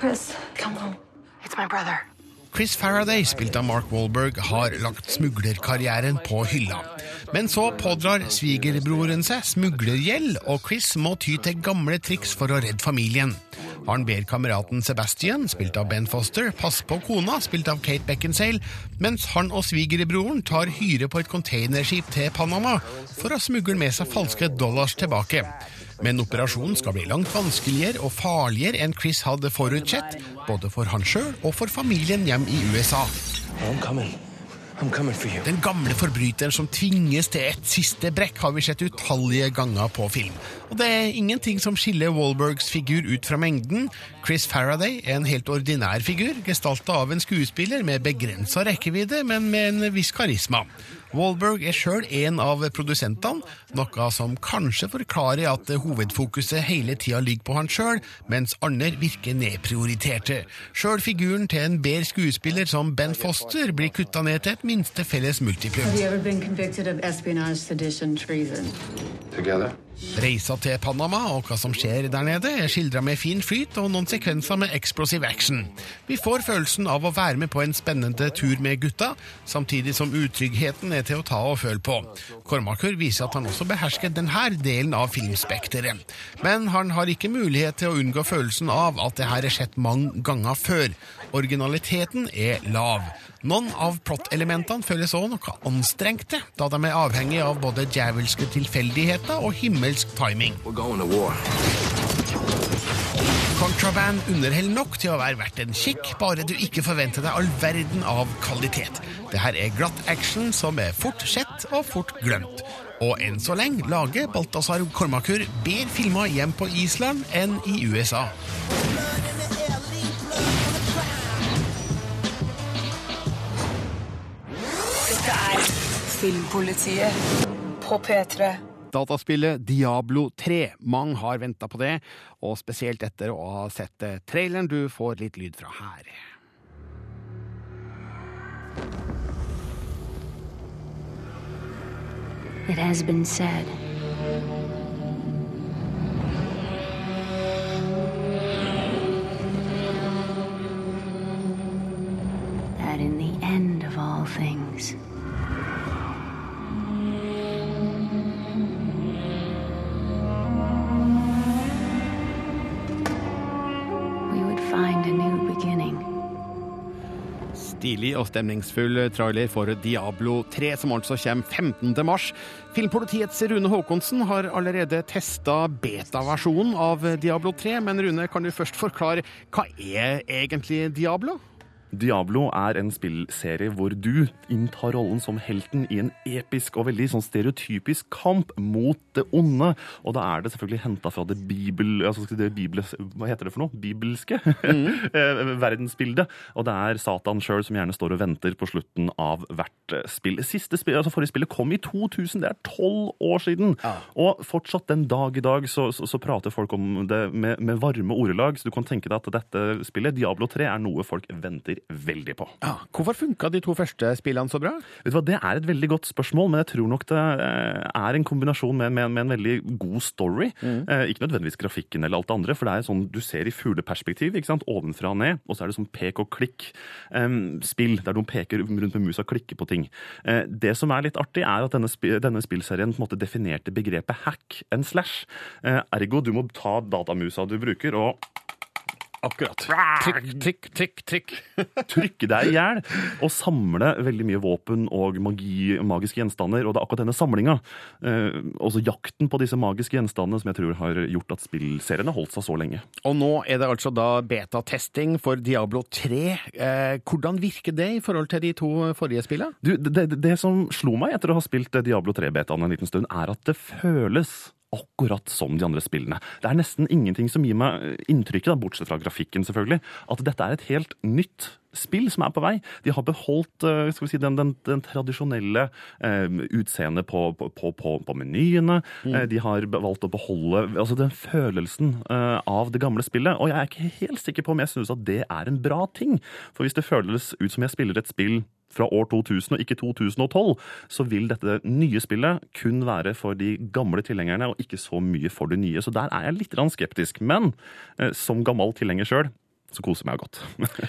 Chris, come home. It's my brother. Chris Faraday, spilt av Mark Wahlberg, har lagt smuglerkarrieren på hylla. Men så pådrar svigerbroren seg smuglergjeld, og Chris må ty til gamle triks for å redde familien. Han ber kameraten Sebastian, spilt av Ben Foster, passe på kona, spilt av Kate Beckinsale, mens han og svigerbroren tar hyre på et containerskip til Panama for å smugle med seg falske dollars tilbake. Men operasjonen skal bli langt vanskeligere og farligere enn Chris hadde forutsett, både for han sjøl og for familien hjem i USA. Den gamle forbryteren som tvinges til et siste brekk, har vi sett utallige ganger på film. Og det er ingenting som skiller Wahlbergs figur ut fra mengden. Chris Faraday er en helt ordinær figur, gestalta av en skuespiller med begrensa rekkevidde, men med en viss karisma. Wahlberg er sjøl en av produsentene, noe som kanskje forklarer at hovedfokuset hele tida ligger på han sjøl, mens andre virker nedprioriterte. Sjøl figuren til en bedre skuespiller som Ben Foster blir kutta ned til et minste felles multiplum. Together? Reisa til Panama og hva som skjer der nede, er skildra med fin flyt og noen sekvenser med explosive action. Vi får følelsen av å være med på en spennende tur med gutta, samtidig som utryggheten er til å ta og føle på. Kormakur viser at han også behersker denne delen av filmspekteret. Men han har ikke mulighet til å unngå følelsen av at det her er skjedd mange ganger før. Originaliteten er lav. Noen av plot-elementene føles også noe anstrengte, da de er avhengig av både djevelske tilfeldigheter og himmelsk timing. Contraband underholder nok til å være verdt en kikk, bare du ikke forventer deg all verden av kvalitet. Det her er glatt action som er fort sett og fort glemt. Og enn så lenge lager Balthazar Kormakur bedre filmer hjem på Island enn i USA. Filmpolitiet på P3. Dataspillet Diablo 3. Mange har venta på det, og spesielt etter å ha sett eh, traileren du får litt lyd fra her. It has been said. Stilig og stemningsfull trailer for Diablo 3, som altså kommer 15. mars. Filmpolitiets Rune Haakonsen har allerede testa beta-versjonen av Diablo 3, men Rune, kan du først forklare hva er egentlig Diablo? Diablo er en spillserie hvor du inntar rollen som helten i en episk og veldig sånn stereotypisk kamp mot det onde. Og da er det selvfølgelig henta fra det bibel... Altså det bibles, hva heter det for noe? Bibelske mm. [LAUGHS] verdensbildet. Og det er Satan sjøl som gjerne står og venter på slutten av hvert eh, spill. Siste spill, altså Forrige spillet kom i 2000, det er tolv år siden! Og fortsatt den dag i dag så, så, så prater folk om det med, med varme ordelag, så du kan tenke deg at dette spillet, Diablo 3, er noe folk venter veldig på. Hvorfor funka de to første spillene så bra? Vet du hva, Det er et veldig godt spørsmål, men jeg tror nok det eh, er en kombinasjon med, med, med en veldig god story. Eh, ikke nødvendigvis grafikken eller alt det andre, for det er sånn du ser i fugleperspektiv, ikke sant? ovenfra og ned, og så er det sånn pek og klikk-spill, der noen peker rundt med musa og klikker på ting. Eh, det som er litt artig, er at denne, denne spillserien på en måte definerte begrepet hack and slash. Eh, ergo, du må ta datamusa du bruker, og Akkurat. Trykk, trykk, trykk, trykk. trykke deg i hjel og samle veldig mye våpen og magi, magiske gjenstander. Og det er akkurat denne samlinga, eh, også jakten på disse magiske gjenstandene, som jeg tror har gjort at spillseriene holdt seg så lenge. Og nå er det altså da betatesting for Diablo 3. Eh, hvordan virker det i forhold til de to forrige spillene? Du, det, det, det som slo meg etter å ha spilt Diablo 3-betaen en liten stund, er at det føles akkurat som de andre spillene. Det er nesten ingenting som gir meg inntrykket, da, bortsett fra grafikken selvfølgelig, at dette er et helt nytt spill som er på vei. De har beholdt eh, si, den, den, den tradisjonelle eh, utseendet på, på, på, på, menyene. Mm. de har valgt å beholde altså den følelsen eh, av det gamle spillet. Og jeg er ikke helt sikker på om jeg synes at det er en bra ting. For hvis det føles ut som jeg spiller et spill fra år 2000 og ikke 2012, så vil dette nye spillet kun være for de gamle tilhengerne og ikke så mye for de nye. Så der er jeg litt skeptisk. Men eh, som gammel tilhenger sjøl, så koser jeg meg godt.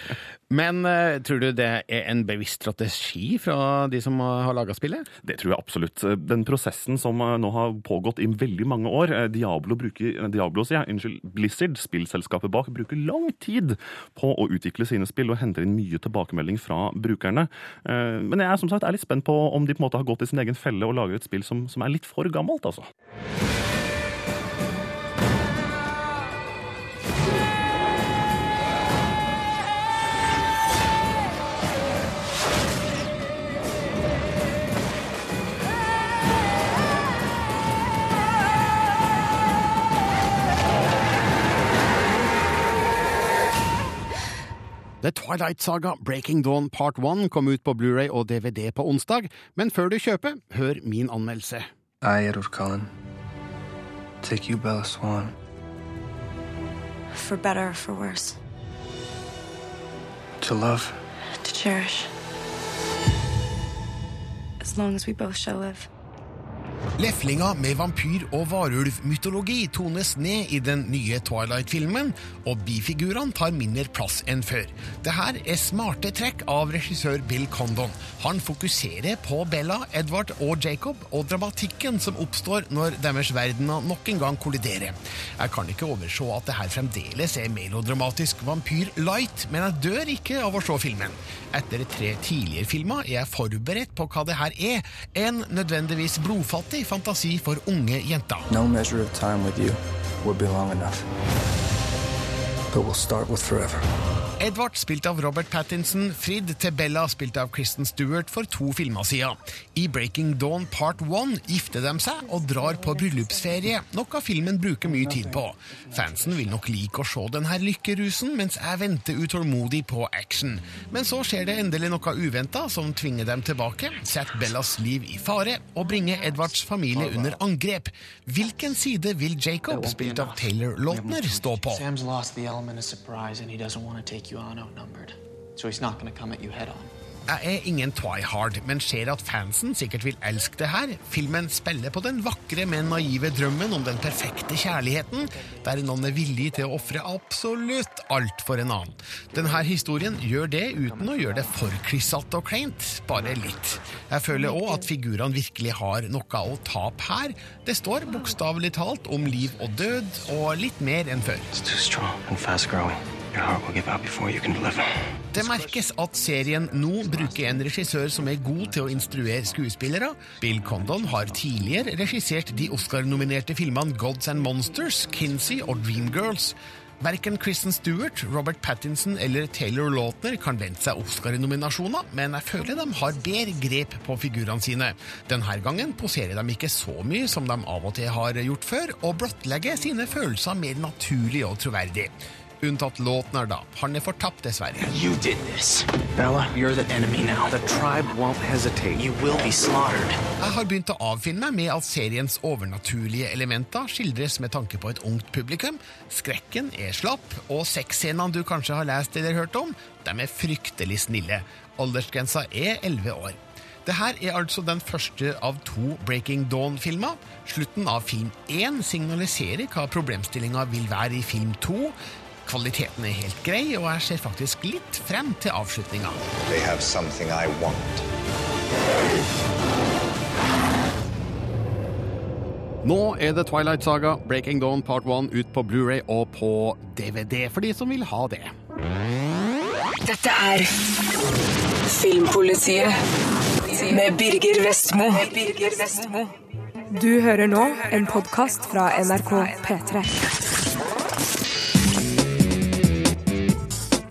[LAUGHS] Men uh, tror du det er en bevisst strategi fra de som har laga spillet? Det tror jeg absolutt. Den prosessen som eh, nå har pågått i veldig mange år eh, Diablo bruker, eh, Diablo sier unnskyld, Blizzard, spillselskapet bak, bruker lang tid på å utvikle sine spill og henter inn mye tilbakemelding fra brukerne. Uh, Men jeg er som sagt er litt spent på om de på en måte har gått i sin egen felle og lager et spill som, som er litt for gammelt, altså. The Twilight Saga Breaking Dawn Part 1 kom ut på Blu-ray og DVD på onsdag, men før du kjøper, hør min anmeldelse. I, Edward Cullen, take you, Bella Swan, For better or for worse. to love. To cherish. As long as we both shall live. Leflinga med vampyr- og varulvmytologi tones ned i den nye Twilight-filmen, og bifigurene tar mindre plass enn før. Det her er smarte trekk av regissør Bill Condon. Han fokuserer på Bella, Edward og Jacob, og dramatikken som oppstår når deres verdener nok en gang kolliderer. Jeg kan ikke overse at det her fremdeles er melodramatisk vampyr light, men jeg dør ikke av å se filmen. Etter tre tidligere filmer er jeg forberedt på hva det her er. En nødvendigvis blodfattig fantasi for unge jenter. No But we'll start with forever. Edvard, spilt av Robert Pattinson, Frid til Bella, spilt av Kristen Stewart, for to filmer siden. I Breaking Dawn Part 1 gifter de seg og drar på bryllupsferie, noe filmen bruker mye tid på. Fansen vil nok like å se denne lykkerusen, mens jeg venter utålmodig på action. Men så skjer det endelig noe uventa som tvinger dem tilbake, setter Bellas liv i fare og bringer Edvards familie under angrep. Hvilken side vil Jacob, spilt av Taylor Lautner, stå på? Element of surprise, and he doesn't want to take you on outnumbered. So he's not going to come at you head on. Jeg er ingen Twihard, men ser at fansen sikkert vil elske det her. Filmen spiller på den vakre, men naive drømmen om den perfekte kjærligheten, der noen er villig til å ofre absolutt alt for en annen. Denne historien gjør det uten å gjøre det for klissete og kleint, bare litt. Jeg føler òg at figurene virkelig har noe å tape her. Det står bokstavelig talt om liv og død, og litt mer enn før. It's too strong and fast growing. Det merkes at serien nå bruker en regissør som er god til å instruere skuespillere. Bill Condon har tidligere regissert de Oscar-nominerte filmene Gods and Monsters, Kinsey og Dreamgirls. Verken Kristen Stewart, Robert Pattinson eller Taylor Lautner kan vente seg Oscar-nominasjoner, men jeg føler de har bedre grep på figurene sine. Denne gangen poserer de ikke så mye som de av og til har gjort før, og blottlegger sine følelser mer naturlig og troverdig. Unntatt låten er da. Han er fortapt, dessverre. You did this. Bella, you're the enemy now. The tribe won't hesitate. You will be slaughtered. Jeg har begynt å avfinne meg med at seriens overnaturlige elementer skildres med tanke på et ungt publikum. Skrekken er slapp, og sexscenene du kanskje har lest eller hørt om, de er fryktelig snille. Aldersgrensa er 11 år. Dette er altså den første av to Breaking Dawn-filmer. Slutten av film 1 signaliserer hva problemstillinga vil være i film 2. Kvaliteten er helt grei, og jeg ser faktisk litt frem til avslutninga. Nå er det Twilight Saga Breaking Dawn Part 1 ut på Blu-ray og på DVD for de som vil ha det. Dette er Filmpolitiet med Birger Vestmo. Birger Vestmo. Du hører nå en podkast fra NRK P3.